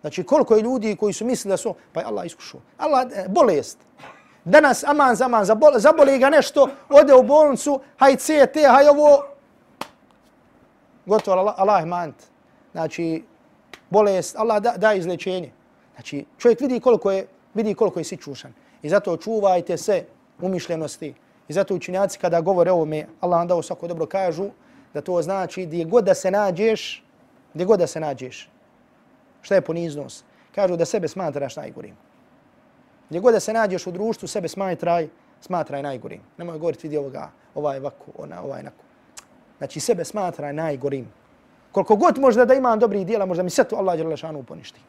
Znači koliko je ljudi koji su mislili da su, pa je Allah iskušao. Allah, e, bolest. Danas aman za zabole, zaboli ga nešto, ode u bolnicu, haj CT, haj ovo. Gotovo, Allah, Allah mant. Znači, bolest, Allah da, da izlečenje. Znači, čovjek vidi koliko je, vidi koliko je sičušan. I zato čuvajte se umišljenosti. I zato učinjaci kada govore ovome, Allah vam dao svako dobro kažu, da to znači gdje god da se nađeš, gdje god da se nađeš. Šta je poniznost? Kažu da sebe smatraš najgorim. Gdje god da se nađeš u društvu, sebe smatraj, smatraj najgorim. Nemoj govoriti vidi ovoga, ovaj ovako, ona, ovaj nako. Znači sebe smatraj najgorim. Koliko god možda da imam dobrih dijela, možda mi sve to Allah Đerlešanu poništi.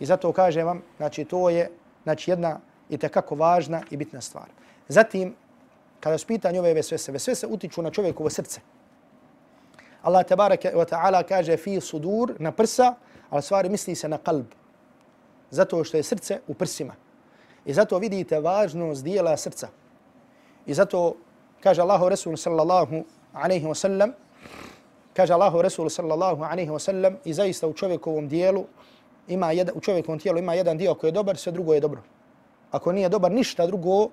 I zato kažem vam, znači to je znači, jedna i tekako važna i bitna stvar. Zatim, kada su pitanje ove vesvese, vesvese utiču na čovjekovo srce. Allah tabaraka wa ta'ala kaže fi sudur na prsa, ali stvari misli se na kalb. Zato što je srce u prsima. I zato vidite važnost dijela srca. I zato kaže Allahu Resul sallallahu alaihi wa sallam, kaže Allahu Resul sallallahu alaihi wa sallam, i zaista u čovjekovom dijelu ima jedan, u čovjekovom tijelu ima jedan dio koji je dobar, sve drugo je dobro. Ako nije dobar, ništa drugo,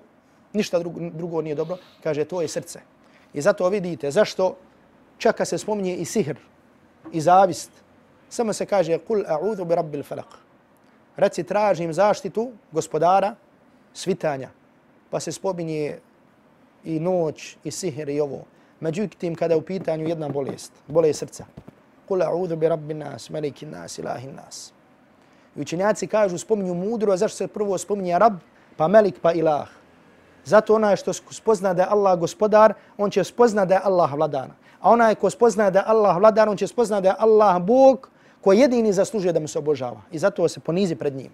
ništa drugo, drugo nije dobro, kaže to je srce. I zato vidite zašto čaka se spominje i sihr, i zavist. Samo se kaže kul a'udhu bi rabbil falaq. Reci tražim zaštitu gospodara svitanja. Pa se spominje i noć, i sihr, i ovo. Međutim, kada je u pitanju jedna bolest, bolest srca. Kul a'udhu bi rabbin nas, malikin nas, ilahin nas. I učenjaci kažu, spominju mudro, zašto se prvo spominje rab, pa melik, pa ilah. Zato onaj što spozna da je Allah gospodar, on će spozna da je Allah vladana. A onaj ko spozna da Allah vladar, on će spozna da je Allah Bog koji jedini zaslužuje da mu se obožava. I zato se ponizi pred njim.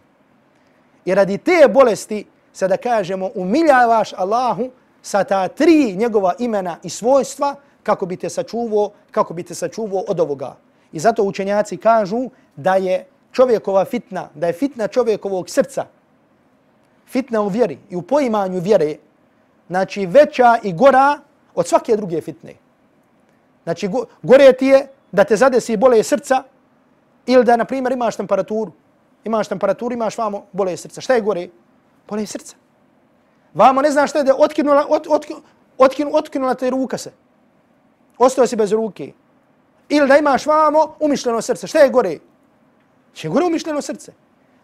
I radi te bolesti se da kažemo umiljavaš Allahu sa ta tri njegova imena i svojstva kako bi te sačuvao, kako bi te sačuvao od ovoga. I zato učenjaci kažu da je čovjekova fitna, da je fitna čovjekovog srca, fitna u vjeri i u poimanju vjere, znači veća i gora od svake druge fitne. Znači, gore ti je da te zadesi bole srca ili da, na primjer, imaš temperaturu. Imaš temperaturu, imaš vamo bole srca. Šta je gore? Bole srca. Vamo ne znaš šta je da otkinula, ot, ot, otkin, otkinula te ruka se. Ostao si bez ruke. Ili da imaš vamo umišljeno srce. Šta je gore? Če gore umišljeno srce.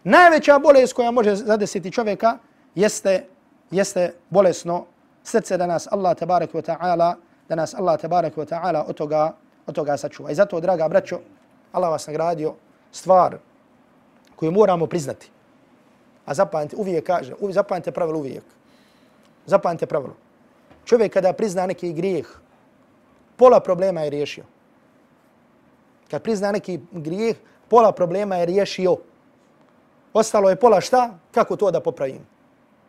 Najveća bolest koja može zadesiti čovjeka jeste, jeste bolesno srce da nas Allah tabarak wa ta'ala da nas Allah tabarak wa ta'ala od toga, od toga sačuva. I zato, draga braćo, Allah vas nagradio stvar koju moramo priznati. A zapamte, uvijek kaže, uvijek, zapamte pravilo uvijek. Zapamte pravilo. Čovjek kada prizna neki grijeh, pola problema je riješio. Kad prizna neki grijeh, pola problema je riješio. Ostalo je pola šta? Kako to da popravim?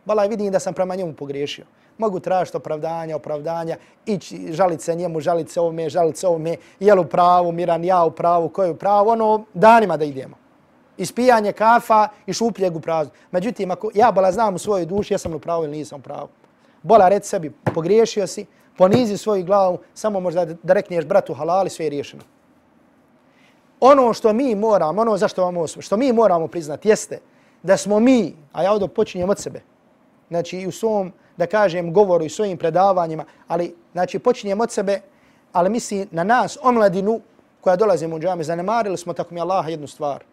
Bala vidim da sam prema njemu pogriješio. Mogu tražiti opravdanja, opravdanja, ići, žaliti se njemu, žaliti se ovome, žaliti se ovome, jel u pravu, miran, ja u pravu, ko je u pravu, ono, danima da idemo. Ispijanje kafa i šupljeg u prazu. Međutim, ako ja bola znam u svojoj duši, ja sam u pravu ili nisam u pravu. Bola, reci sebi, pogriješio si, ponizi svoju glavu, samo možda da, rekneš bratu halali, sve je riješeno. Ono što mi moramo, ono zašto vam osvo, što mi moramo priznati jeste da smo mi, a ja ovdje počinjem od sebe, znači i u svom, da kažem, govoru i svojim predavanjima, ali znači počinjem od sebe, ali misli na nas, omladinu koja dolazimo u džami, zanemarili smo tako mi Allaha jednu stvar.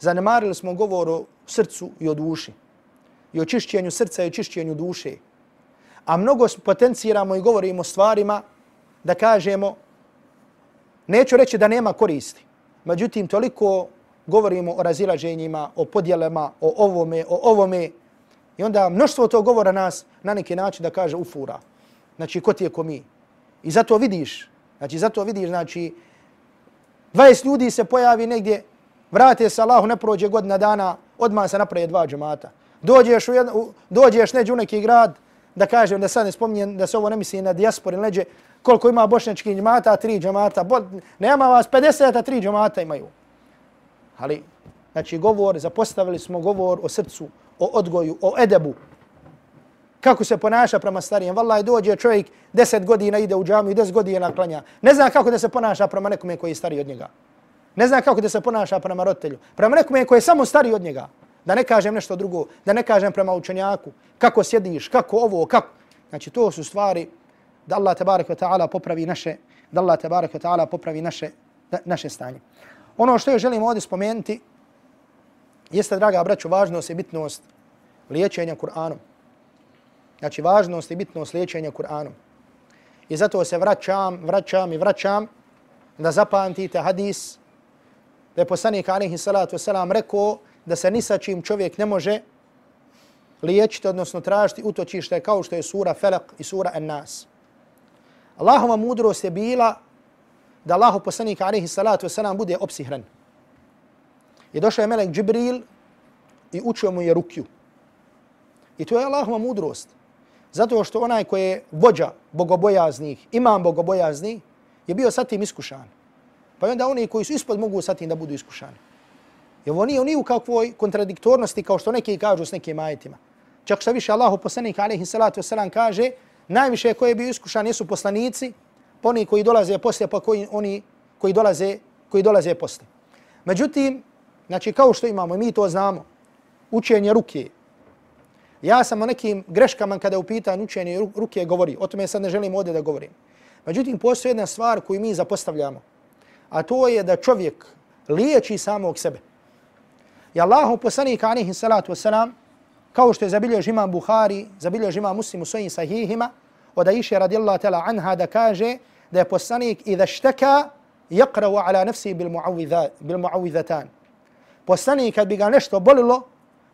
Zanemarili smo govor o srcu i o duši. I o čišćenju srca i o čišćenju duše. A mnogo potenciramo i govorimo o stvarima da kažemo, neću reći da nema koristi. Međutim, toliko govorimo o razilaženjima, o podjelama, o ovome, o ovome. I onda mnoštvo to govora nas na neki način da kaže ufura. Znači, ko ti je ko mi. I zato vidiš, znači, zato vidiš, znači, 20 ljudi se pojavi negdje, vrate se Allahu, ne prođe godina dana, odmah se napraje dva džemata. Dođeš, u jedno, u, dođeš neđe u neki grad, da kažem, da sad ne spominjem, da se ovo ne misli na dijaspori, neđe, koliko ima bošnjački džemata, tri džemata, bo, nema vas 50, a tri džemata imaju. Ali, znači, govor, zapostavili smo govor o srcu, o odgoju, o edebu, kako se ponaša prema starijem. Wallahi dođe čovjek 10 godina ide u džamiju, 10 godina klanja. Ne zna kako da se ponaša prema nekome koji je stariji od njega. Ne zna kako da se ponaša prema roditelju. Prema nekome koji je samo stariji od njega. Da ne kažem nešto drugo, da ne kažem prema učenjaku. Kako sjediš, kako ovo, kako. Znači to su stvari da Allah tabarak wa ta'ala popravi naše, da Allah tabarak wa ta'ala popravi naše, naše stanje. Ono što je želim ovdje spomenuti jeste, draga braću, važnost i bitnost liječenja Kur'anom. Znači, važnost i bitnost liječenja Kur'anom. I zato se vraćam, vraćam i vraćam da zapamtite hadis da je poslanik alaihi salatu wasalam rekao da se ni sa čim čovjek ne može liječiti, odnosno tražiti utočište kao što je sura Felak i sura En-Nas. Allahova mudrost je bila da Allahu poslanik alaihi salatu wasalam bude opsihran. I došao je melek Džibril i učio mu je rukju. I to je Allahova mudrost. Zato što onaj koji je vođa bogobojaznih, imam bogobojazni, je bio sa tim iskušan. Pa onda oni koji su ispod mogu sa tim da budu iskušani. Jer nije, nije u kakvoj kontradiktornosti kao što neki kažu s nekim ajetima. Čak što više Allahu poslanik alaihi salatu wasalam kaže, najviše koji je bio iskušan jesu poslanici, pa oni koji dolaze poslije, pa koji, oni koji dolaze, koji dolaze poslije. Međutim, znači kao što imamo, mi to znamo, učenje ruke, Ja sam o nekim greškama kada upitan učenje ruke govori. O tome sad ne želim ovdje da govorim. Međutim, postoji jedna stvar koju mi zapostavljamo. A to je da čovjek liječi samog sebe. I Allahu poslanik alaihi salatu wasalam, kao što je zabiljež imam Buhari, zabiljež imam muslim u svojim sahihima, od Aisha radijallahu ta'la anha da kaže da je poslanik idha šteka yakravu ala nefsi bil mu'awidhatan. Poslanik kad bi ga nešto bolilo,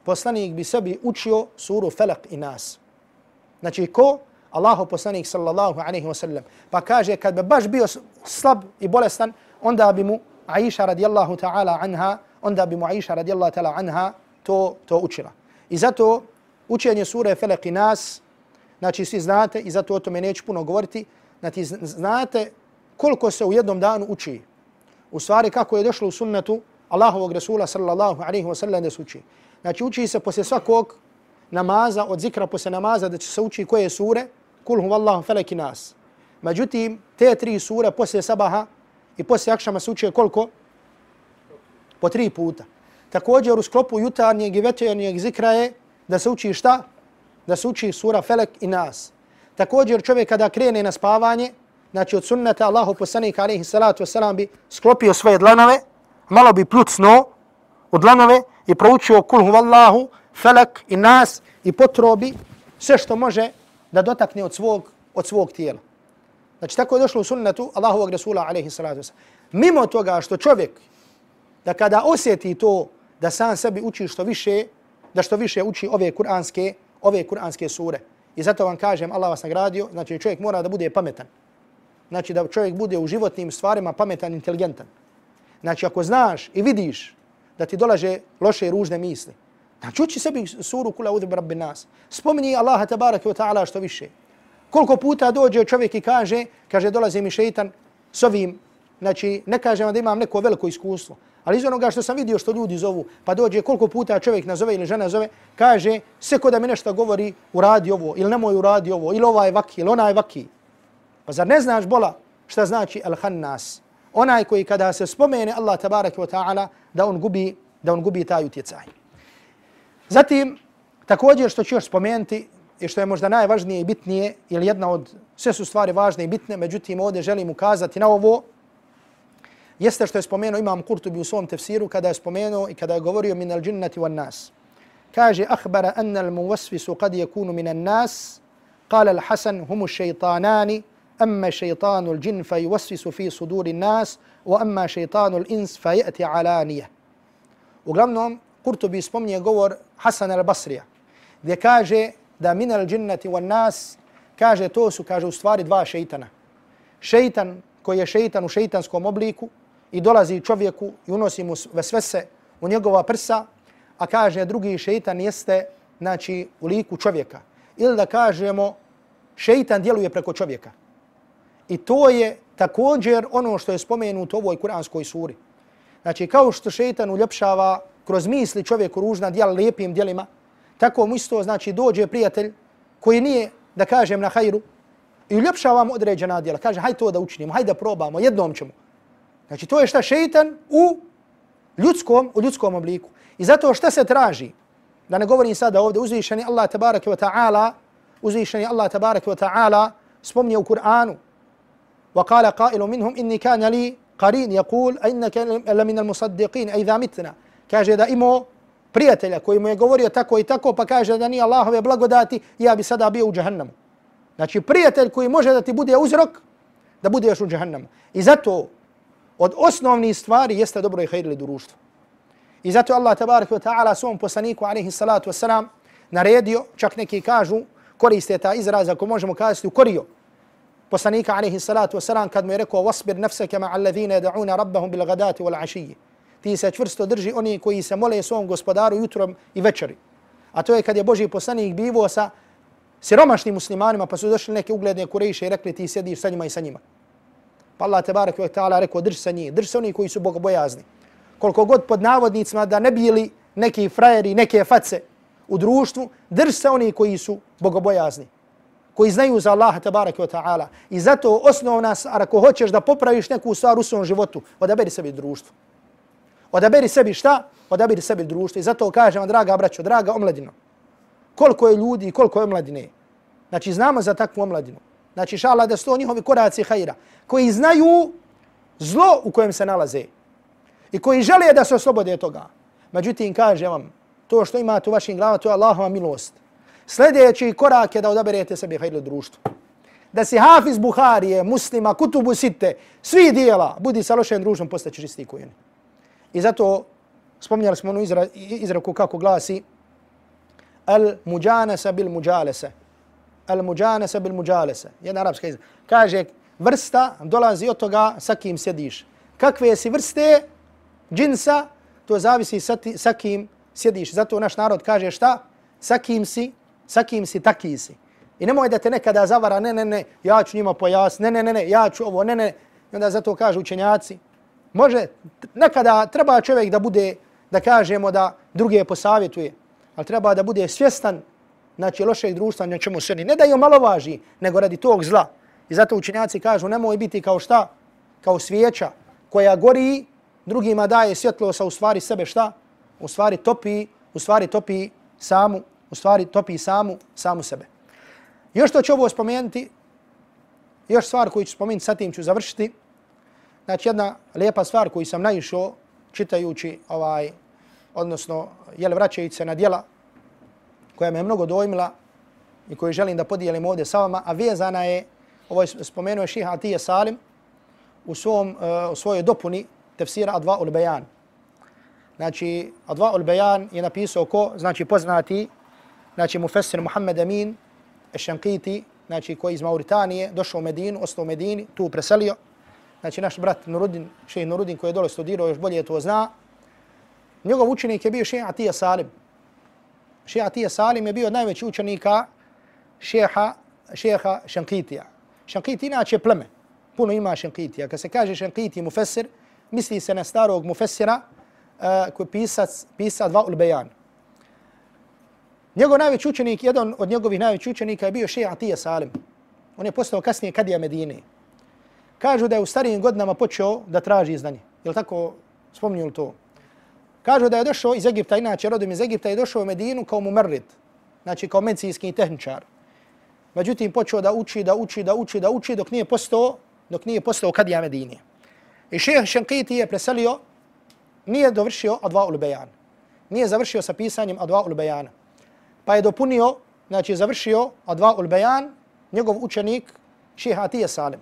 poslanik bi sebi učio suru Felak i Nas. Znači ko? Allahu poslanik sallallahu alaihi wa sallam. Pa kaže kad bi baš bio slab i bolestan, onda bi mu Aisha radijallahu ta'ala anha, onda bi mu Aisha radijallahu ta'ala anha to, to učila. I zato učenje sure Felak i Nas, znači svi znate i zato o tome neću puno govoriti, znači znate koliko se u jednom danu uči. U stvari kako je došlo u sunnetu Allahovog Rasula sallallahu alaihi wa sallam da se uči. Znači uči se poslije svakog namaza, od zikra poslije namaza da će se uči koje sure, kul huvallahu feleki nas. Međutim, te tri sure poslije sabaha i poslije akšama se uči koliko? Po tri puta. Također u sklopu jutarnjeg i večernjeg zikra je da se uči šta? Da se uči sura Felek i Nas. Također čovjek kada krene na spavanje, znači od sunnata Allahu poslanika alaihi salatu wasalam bi sklopio svoje dlanove, malo bi plucno u dlanove i proučio kul huvallahu, felak i nas i potrobi sve što može da dotakne od svog, od svog tijela. Znači tako je došlo u sunnetu Allahovog Rasula alaihi salatu wasalam. Mimo toga što čovjek da kada osjeti to da sam sebi uči što više, da što više uči ove kuranske, ove kuranske sure. I zato vam kažem, Allah vas nagradio, znači čovjek mora da bude pametan. Znači da čovjek bude u životnim stvarima pametan, inteligentan. Znači ako znaš i vidiš da ti dolaže loše i ružne misli. Znači uči sebi suru kula udhib rabbi nas. Spomni Allaha tabaraka wa ta'ala što više. Koliko puta dođe čovjek i kaže, kaže dolazi mi šeitan s ovim, znači ne kažem da imam neko veliko iskustvo, ali iz onoga što sam vidio što ljudi zovu, pa dođe koliko puta čovjek nazove ili žena zove, kaže sve ko da mi nešto govori, uradi ovo, ili nemoj uradi ovo, ili ovaj vaki, ili onaj vaki. Pa zar ne znaš bola šta znači al-hannas? Onaj koji kada se spomene Allah tabarak wa ta'ala da on gubi da on gubi taj utjecaj. Zatim, također što ću još spomenuti i što je možda najvažnije i bitnije, ili jedna od, sve su stvari važne i bitne, međutim ovdje želim ukazati na ovo, jeste što je spomenuo Imam Kurtubi u svom tefsiru kada je spomenuo i kada je govorio min al džinnati wan nas. Kaže, ahbara anna al muvasvisu kad je kunu min al nas, kale al Hasan humu šeitanani, amma šeitanu al džin fa yuvasvisu fi suduri nas, wa amma šeitanu ins fa jeti alanije. Uglavnom, Kurtubi spomnije govor Hasan al Basrija, gdje kaže da min al džinnati wan nas, kaže to su, kaže u stvari dva šeitana. Šeitan koji je šeitan u šeitanskom obliku, i dolazi čovjeku i unosi mu vesvese u njegova prsa, a kaže drugi šeitan jeste znači, u liku čovjeka. Ili da kažemo šeitan djeluje preko čovjeka. I to je također ono što je spomenuto u ovoj kuranskoj suri. Znači kao što šeitan uljepšava kroz misli čovjeku ružna djela lijepim djelima, tako mu isto znači dođe prijatelj koji nije, da kažem, na hajru i uljepšava mu određena djela. Kaže, hajde to da učinimo, hajde da probamo, jednom ćemo. Znači to je šta šeitan u ljudskom, u ljudskom obliku. I zato šta se traži, da ne govorim sada ovdje, uzvišeni Allah tabaraka wa ta'ala, uzvišeni Allah tabaraka wa ta'ala spomnije u Kur'anu. وقال قائل منهم إني كان لي قرين يقول إنك لمن المصدقين أي al-musaddiqin idha mitna. Kaže da imo prijatelja koji mu je govorio tako i tako pa kaže da nije Allahove blagodati ja bi sada bio u džahannamu. Znači prijatelj koji može da ti bude uzrok da budeš u džahannamu. I zato od osnovnih stvari jeste dobro i hajrili društvo. I zato Allah tabarak wa ta'ala svom poslaniku alaihi salatu wasalam naredio, čak neki kažu, koriste ta izraz ako možemo kazati ukorio. korio. Poslanika alaihi salatu wasalam kad mu je rekao wasbir nafsaka ma alladhina yad'una rabbahum bil ghadati wal ashiyyi. Ti se čvrsto drži oni koji se mole svom gospodaru jutrom i večeri. A to je kad je Boži poslanik bivo sa siromašnim muslimanima pa su došli neke ugledne kurejše i rekli ti sediš sa njima i sa njima. Pa Allah te barek ta'ala rekao drž se njih, drž se oni koji su bogobojazni. Koliko god pod navodnicima da ne bili neki frajeri, neke face u društvu, drž se oni koji su bogobojazni. Koji znaju za Allaha tabaraka wa ta'ala. I zato osnovna stvar, ako hoćeš da popraviš neku stvar u svom životu, odaberi sebi društvo. Odaberi sebi šta? Odaberi sebi društvo. I zato kažem, draga braćo, draga omladino, koliko je ljudi i koliko je omladine. Znači, znamo za takvu omladinu. Znači, šala da sto njihovi koraci hajra, koji znaju zlo u kojem se nalaze i koji žele da se oslobode toga. Međutim, kažem vam, to što imate u vašim glavama, to je Allahova milost. Sljedeći korak je da odaberete sebi hajlo društvo. Da si hafiz Buharije, muslima, kutubu site, svi dijela, budi sa lošem društvom, postaći čisti kujen. I zato spominjali smo onu izra, izraku kako glasi al muđanesa bil muđalese al mujanasa bil mujalasa. Jedna arapska izraz. Kaže vrsta dolazi od toga sa kim sjediš. Kakve si vrste džinsa, to zavisi sa, ti, sa kim sjediš. Zato naš narod kaže šta? Sa kim si, sa kim si, taki si. I nemoj da te nekada zavara, ne, ne, ne, ja ću njima pojas, ne, ne, ne, ne, ja ću ovo, ne, ne. I onda zato kaže učenjaci, može, nekada treba čovjek da bude, da kažemo da druge posavjetuje, ali treba da bude svjestan znači lošeg društva na čemu se ne da je malo važi, nego radi tog zla. I zato učenjaci kažu nemoj biti kao šta? Kao svijeća koja gori, drugima daje svjetlo sa u stvari sebe šta? U stvari topi, u stvari topi samu, u stvari topi samu, samu sebe. Još što ću ovo spomenuti, još stvar koju ću spomenuti, sa tim ću završiti. Znači jedna lijepa stvar koju sam naišao čitajući ovaj, odnosno jel vraćajući se na dijela koja me je mnogo dojmila i koju želim da podijelim ovdje sa vama, a vezana je, ovo je spomenuo šiha Atije Salim u, svom, uh, u svojoj dopuni tefsira Adva ul Bejan. Znači, Adva ul Bejan je napisao ko, znači poznati, znači mufessir Muhammed Amin, Ešankiti, znači koji iz Mauritanije, došao u Medinu, ostao u Medini, tu preselio. Znači, naš brat Nurudin, šehi Nurudin koji je dole studirao, još bolje to zna. Njegov učenik je bio šeha Atija Salim. Šeha Atija Salim je bio od najvećih učenika šeha, šeha Šenkitija. Šenkiti inače pleme. Puno ima Šenkitija. Kad se kaže Šenkiti mufesir, misli se na starog mufesira uh, eh, koji je pisac, pisa dva ulbejan. Njegov najveći učenik, jedan od njegovih najvećih učenika je bio šeha Atija Salim. On je postao kasnije kadija Medine. kažu da je u starijim godinama počeo da traži znanje. Je li tako spominju to? Kažu da je došao iz Egipta, inače rodom iz Egipta, je došao u Medinu kao mumerrid, znači kao medicinski tehničar. Međutim, počeo da uči, da uči, da uči, da uči, dok nije postao, dok nije postao kadija Medine. I šeheh Šenkiti je preselio, nije dovršio Adva ul Bejan. Nije završio sa pisanjem Adva ul Bejana. Pa je dopunio, znači završio Adva ul Bejan, njegov učenik, šeheh Atije Salim.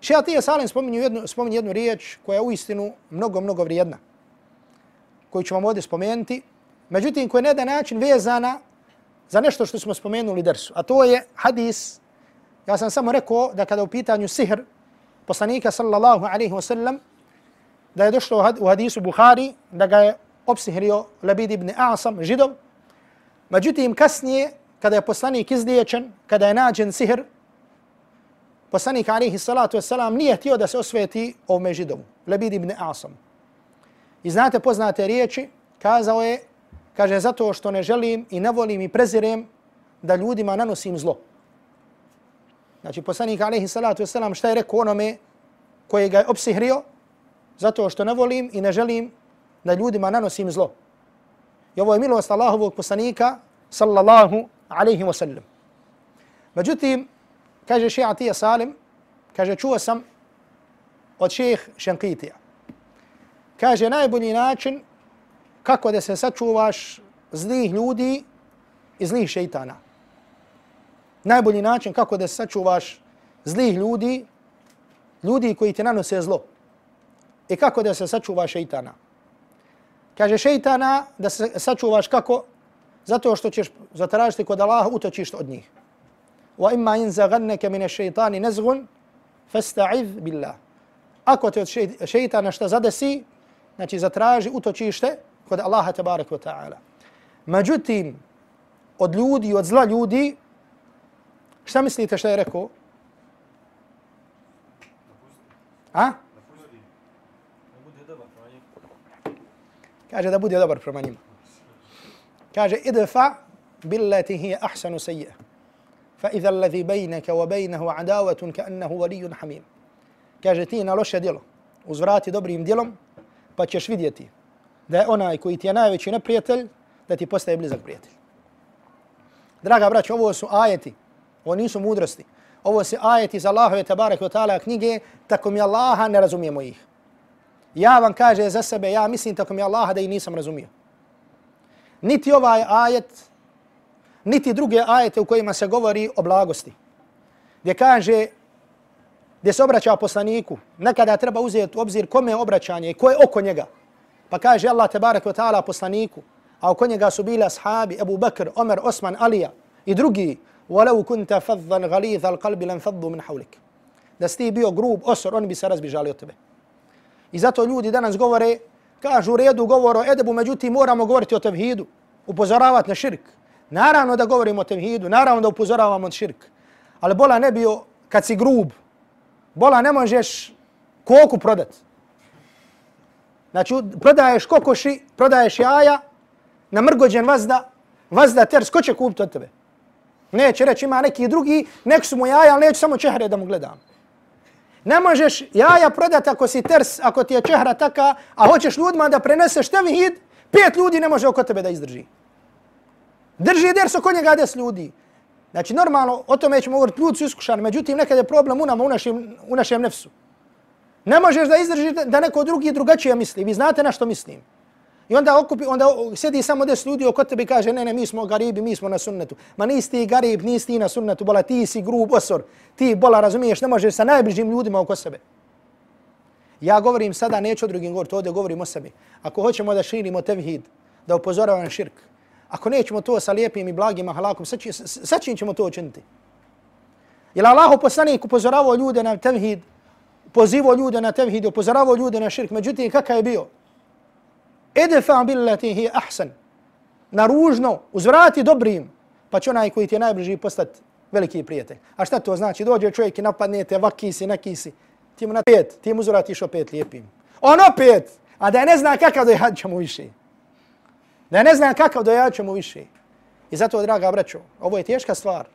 Šeheh Atije Salim spominje jednu, spominje jednu riječ koja je uistinu mnogo, mnogo vrijedna koju ću vam ovdje spomenuti, međutim koja je na jedan način vezana za nešto što smo spomenuli dersu, a to je hadis, ja sam samo rekao da kada u pitanju sihr poslanika sallallahu alaihi wa sallam, da je došlo u hadisu Buhari, da ga je opsihrio Labid ibn Asam, židov, međutim kasnije, kada je poslanik izliječen, kada je nađen sihr, poslanik alihi salatu wasalam nije htio da se osveti ovome židovu, Lebid ibn Asam. I znate poznate riječi, kazao je, kaže, zato što ne želim i ne volim i prezirem da ljudima nanosim zlo. Znači, poslanik alaihi salatu wasalam šta je rekao onome koji ga je opsihrio, zato što ne volim i ne želim da ljudima nanosim zlo. I ovo je milost Allahovog poslanika, sallallahu alaihi wasallam. Međutim, kaže šeha Atija Salim, kaže, čuo sam od šeha Šenkitija kaže najbolji način kako da se sačuvaš zlih ljudi i zlih šeitana. Najbolji način kako da se sačuvaš zlih ljudi, ljudi koji ti nanose zlo. I kako da se sačuvaš šeitana. Kaže šeitana da se sačuvaš kako? Zato što ćeš zatražiti kod Allaha utočište od njih. Wa imma in zagannaka min ash-shaytani nazghun fasta'iz billah. Ako te od šeitana šta zadesi, znači zatraži utočište kod Allaha tabaraka wa ta'ala. Međutim, od ljudi, od zla ljudi, šta mislite šta je rekao? A? Kaže da bude dobar prema njima. Kaže, idfa billati hiya ahsanu sayya. Fa idha alladhi baynaka wa baynahu adawatun ka'annahu waliyyun hamim. Kaže ti na loše djelo uzvrati dobrim djelom pa ćeš vidjeti da je onaj koji ti je najveći neprijatelj, da ti postaje blizak prijatelj. Draga braća, ovo su ajeti, ovo nisu mudrosti. Ovo su ajeti za Allahove tabarak wa ta'ala knjige, tako mi Allaha ne razumijemo ih Ja vam kaže za sebe, ja mislim tako mi Allaha da ih nisam razumio. Niti ovaj ajet, niti druge ajete u kojima se govori o blagosti. Gdje kaže gdje se obraća poslaniku, nekada treba uzeti u obzir kome je obraćanje i ko je oko njega. Pa kaže Allah tebarek wa ta'ala poslaniku, a oko njega su bili ashabi Ebu Bakr, Omer, Osman, Alija i drugi, وَلَوْ كُنْتَ فَضَّنْ غَلِيثَ الْقَلْبِ لَنْ فَضُّ مِنْ حَوْلِكَ Da si bio grub, osor, oni bi se razbižali od tebe. I zato ljudi danas govore, kažu u redu govor o edebu, međutim moramo govoriti o tevhidu, upozoravati na širk. Naravno da govorimo o tevhidu, naravno da upozoravamo na širk. Ali bola ne bio kad si grub, bola ne možeš koku prodat. Znači, prodaješ kokoši, prodaješ jaja, na mrgođen vazda, vazda ter, ko će kupiti od tebe? Neće reći, ima neki drugi, nek su mu jaja, ali neću samo čehre da mu gledam. Ne možeš jaja prodati ako si ters, ako ti je čehra taka, a hoćeš ljudima da preneseš tevhid, pet ljudi ne može oko tebe da izdrži. Drži ders oko njega des ljudi. Znači, normalno, o tome ćemo govoriti, ljudi su iskušani, međutim, nekad je problem u nama, u našem, u našem nefsu. Ne možeš da izdržiš da neko drugi drugačije misli. Vi znate na što mislim. I onda okupi, onda sjedi samo des ljudi oko tebe i kaže, ne, ne, mi smo garibi, mi smo na sunnetu. Ma nisi ti garib, nisi ti na sunnetu, bola, ti si grub osor. Ti, bola, razumiješ, ne možeš sa najbližim ljudima oko sebe. Ja govorim sada, neću o drugim govoriti, ovdje govorim o sebi. Ako hoćemo da širimo tevhid, da upozoravamo na širk, Ako nećemo to sa lijepim i blagim halakom, sa čim ćemo to učiniti? Jer Allah poslanik upozoravao ljude na tevhid, pozivao ljude na tevhid, upozoravao ljude na širk, međutim, kakav je bio? Edefa billati hi ahsan. Na ružno, uzvrati dobrim, pa će onaj koji ti je najbliži postati veliki prijatelj. A šta to znači? Dođe čovjek i napadne te, vaki si, neki si. Ti mu na pet, ti mu uzvratiš opet lijepim. On opet, a da ne zna kakav dojad će mu više. Da ne znam kakav dojača mu više. I zato, draga braćo, ovo je teška stvar.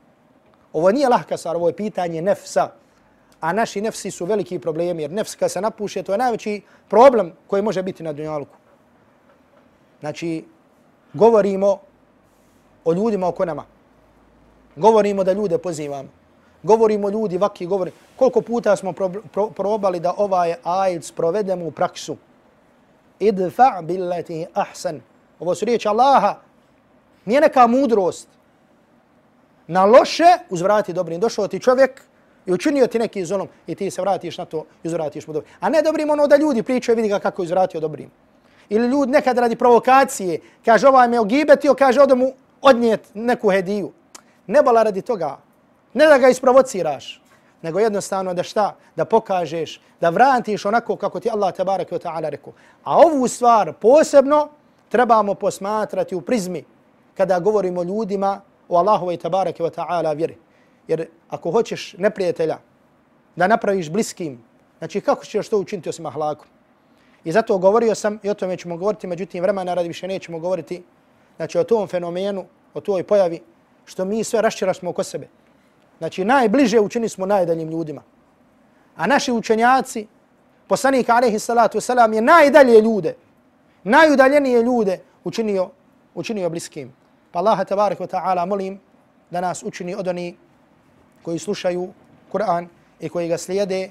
Ovo nije lahka stvar, ovo je pitanje nefsa. a naši nefsi su veliki problemi, jer nefs kad se napuše, to je najveći problem koji može biti na dunjalku. Znači, govorimo o ljudima oko nama. Govorimo da ljude pozivamo. Govorimo ljudi vaki, govori. Koliko puta smo pro, pro, probali da ovaj ajd sprovedemo u praksu. Idfa billati ahsan. Ovo su riječi Allaha. Nije neka mudrost. Na loše uzvrati dobrim. Došao ti čovjek i učinio ti neki zolom i ti se vratiš na to i uzvratiš mu dobrim. A ne dobrim ono da ljudi pričaju vidi ga kako je uzvratio dobrim. Ili ljudi nekad radi provokacije, kaže ovaj me ogibetio, kaže odo mu odnijet neku hediju. Ne bala radi toga. Ne da ga isprovociraš, nego jednostavno da šta? Da pokažeš, da vratiš onako kako ti Allah tabarak wa ta'ala rekao. A ovu stvar posebno trebamo posmatrati u prizmi kada govorimo ljudima o Allahu i tabarak wa ta'ala vjeri. Jer ako hoćeš neprijatelja da napraviš bliskim, znači kako ćeš to učiniti osim ahlakom? I zato govorio sam, i o tome ćemo govoriti, međutim vremena radi više nećemo govoriti, znači o tom fenomenu, o toj pojavi, što mi sve rašćerašmo oko sebe. Znači najbliže učini smo najdaljim ljudima. A naši učenjaci, poslanik alaihi salatu wasalam je najdalje ljude, najudaljenije ljude učinio, učinio bliskim. Pa Allah tabarik wa ta'ala molim da nas učini od oni koji slušaju Kur'an i koji ga slijede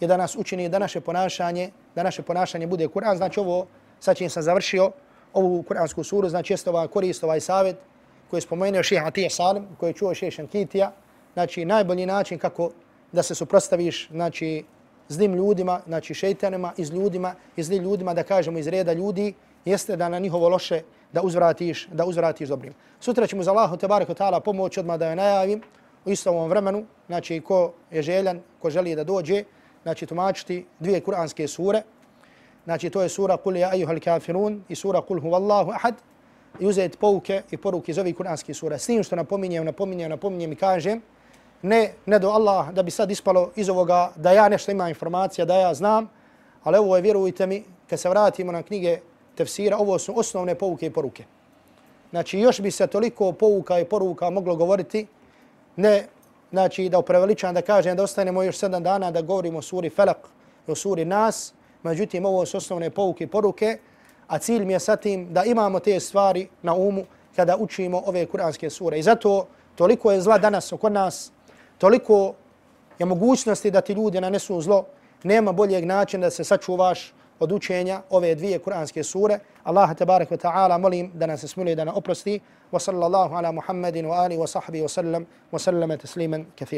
i da nas učini da naše ponašanje, da naše ponašanje bude Kur'an. Znači ovo, sad čim sam završio ovu kur'ansku suru, znači jeste ovaj korist, ovaj savjet koji je spomenuo šeha Atija Salim, koji je čuo šeha Šankitija, znači najbolji način kako da se suprostaviš znači zlim ljudima, znači šejtanima iz ljudima, iz zlim ljudima da kažemo iz reda ljudi, jeste da na njihovo loše da uzvratiš, da uzvratiš dobrim. Sutra ćemo za Allahu te barek taala pomoć odmah da je najavim u istom ovom vremenu, znači ko je željan, ko želi da dođe, znači tumačiti dvije kuranske sure. Znači to je sura Kul ja ayyuhal kafirun i sura Kul huvallahu ahad i uzeti pouke i poruke iz ovih kuranskih sura. S tim što napominjem, napominjem, napominjem i kažem, ne, ne do Allah da bi sad ispalo iz ovoga da ja nešto ima informacija, da ja znam, ali ovo je, vjerujte mi, kad se vratimo na knjige tefsira, ovo su osnovne pouke i poruke. Znači, još bi se toliko pouka i poruka moglo govoriti, ne, znači, da upreveličam da kažem da ostanemo još sedam dana da govorimo o suri Felak i o suri Nas, međutim, ovo su osnovne pouke i poruke, a cilj mi je sa tim da imamo te stvari na umu kada učimo ove kuranske sure. I zato toliko je zla danas oko nas, toliko je mogućnosti da ti ljudi nanesu zlo, nema boljeg načina da se sačuvaš od učenja ove dvije kuranske sure. Allah te barek ve ta'ala molim da nas smiluje da nas oprosti. Wa sallallahu ala Muhammedin wa ali wa sahbihi wa sallam wa sallama tasliman kathira.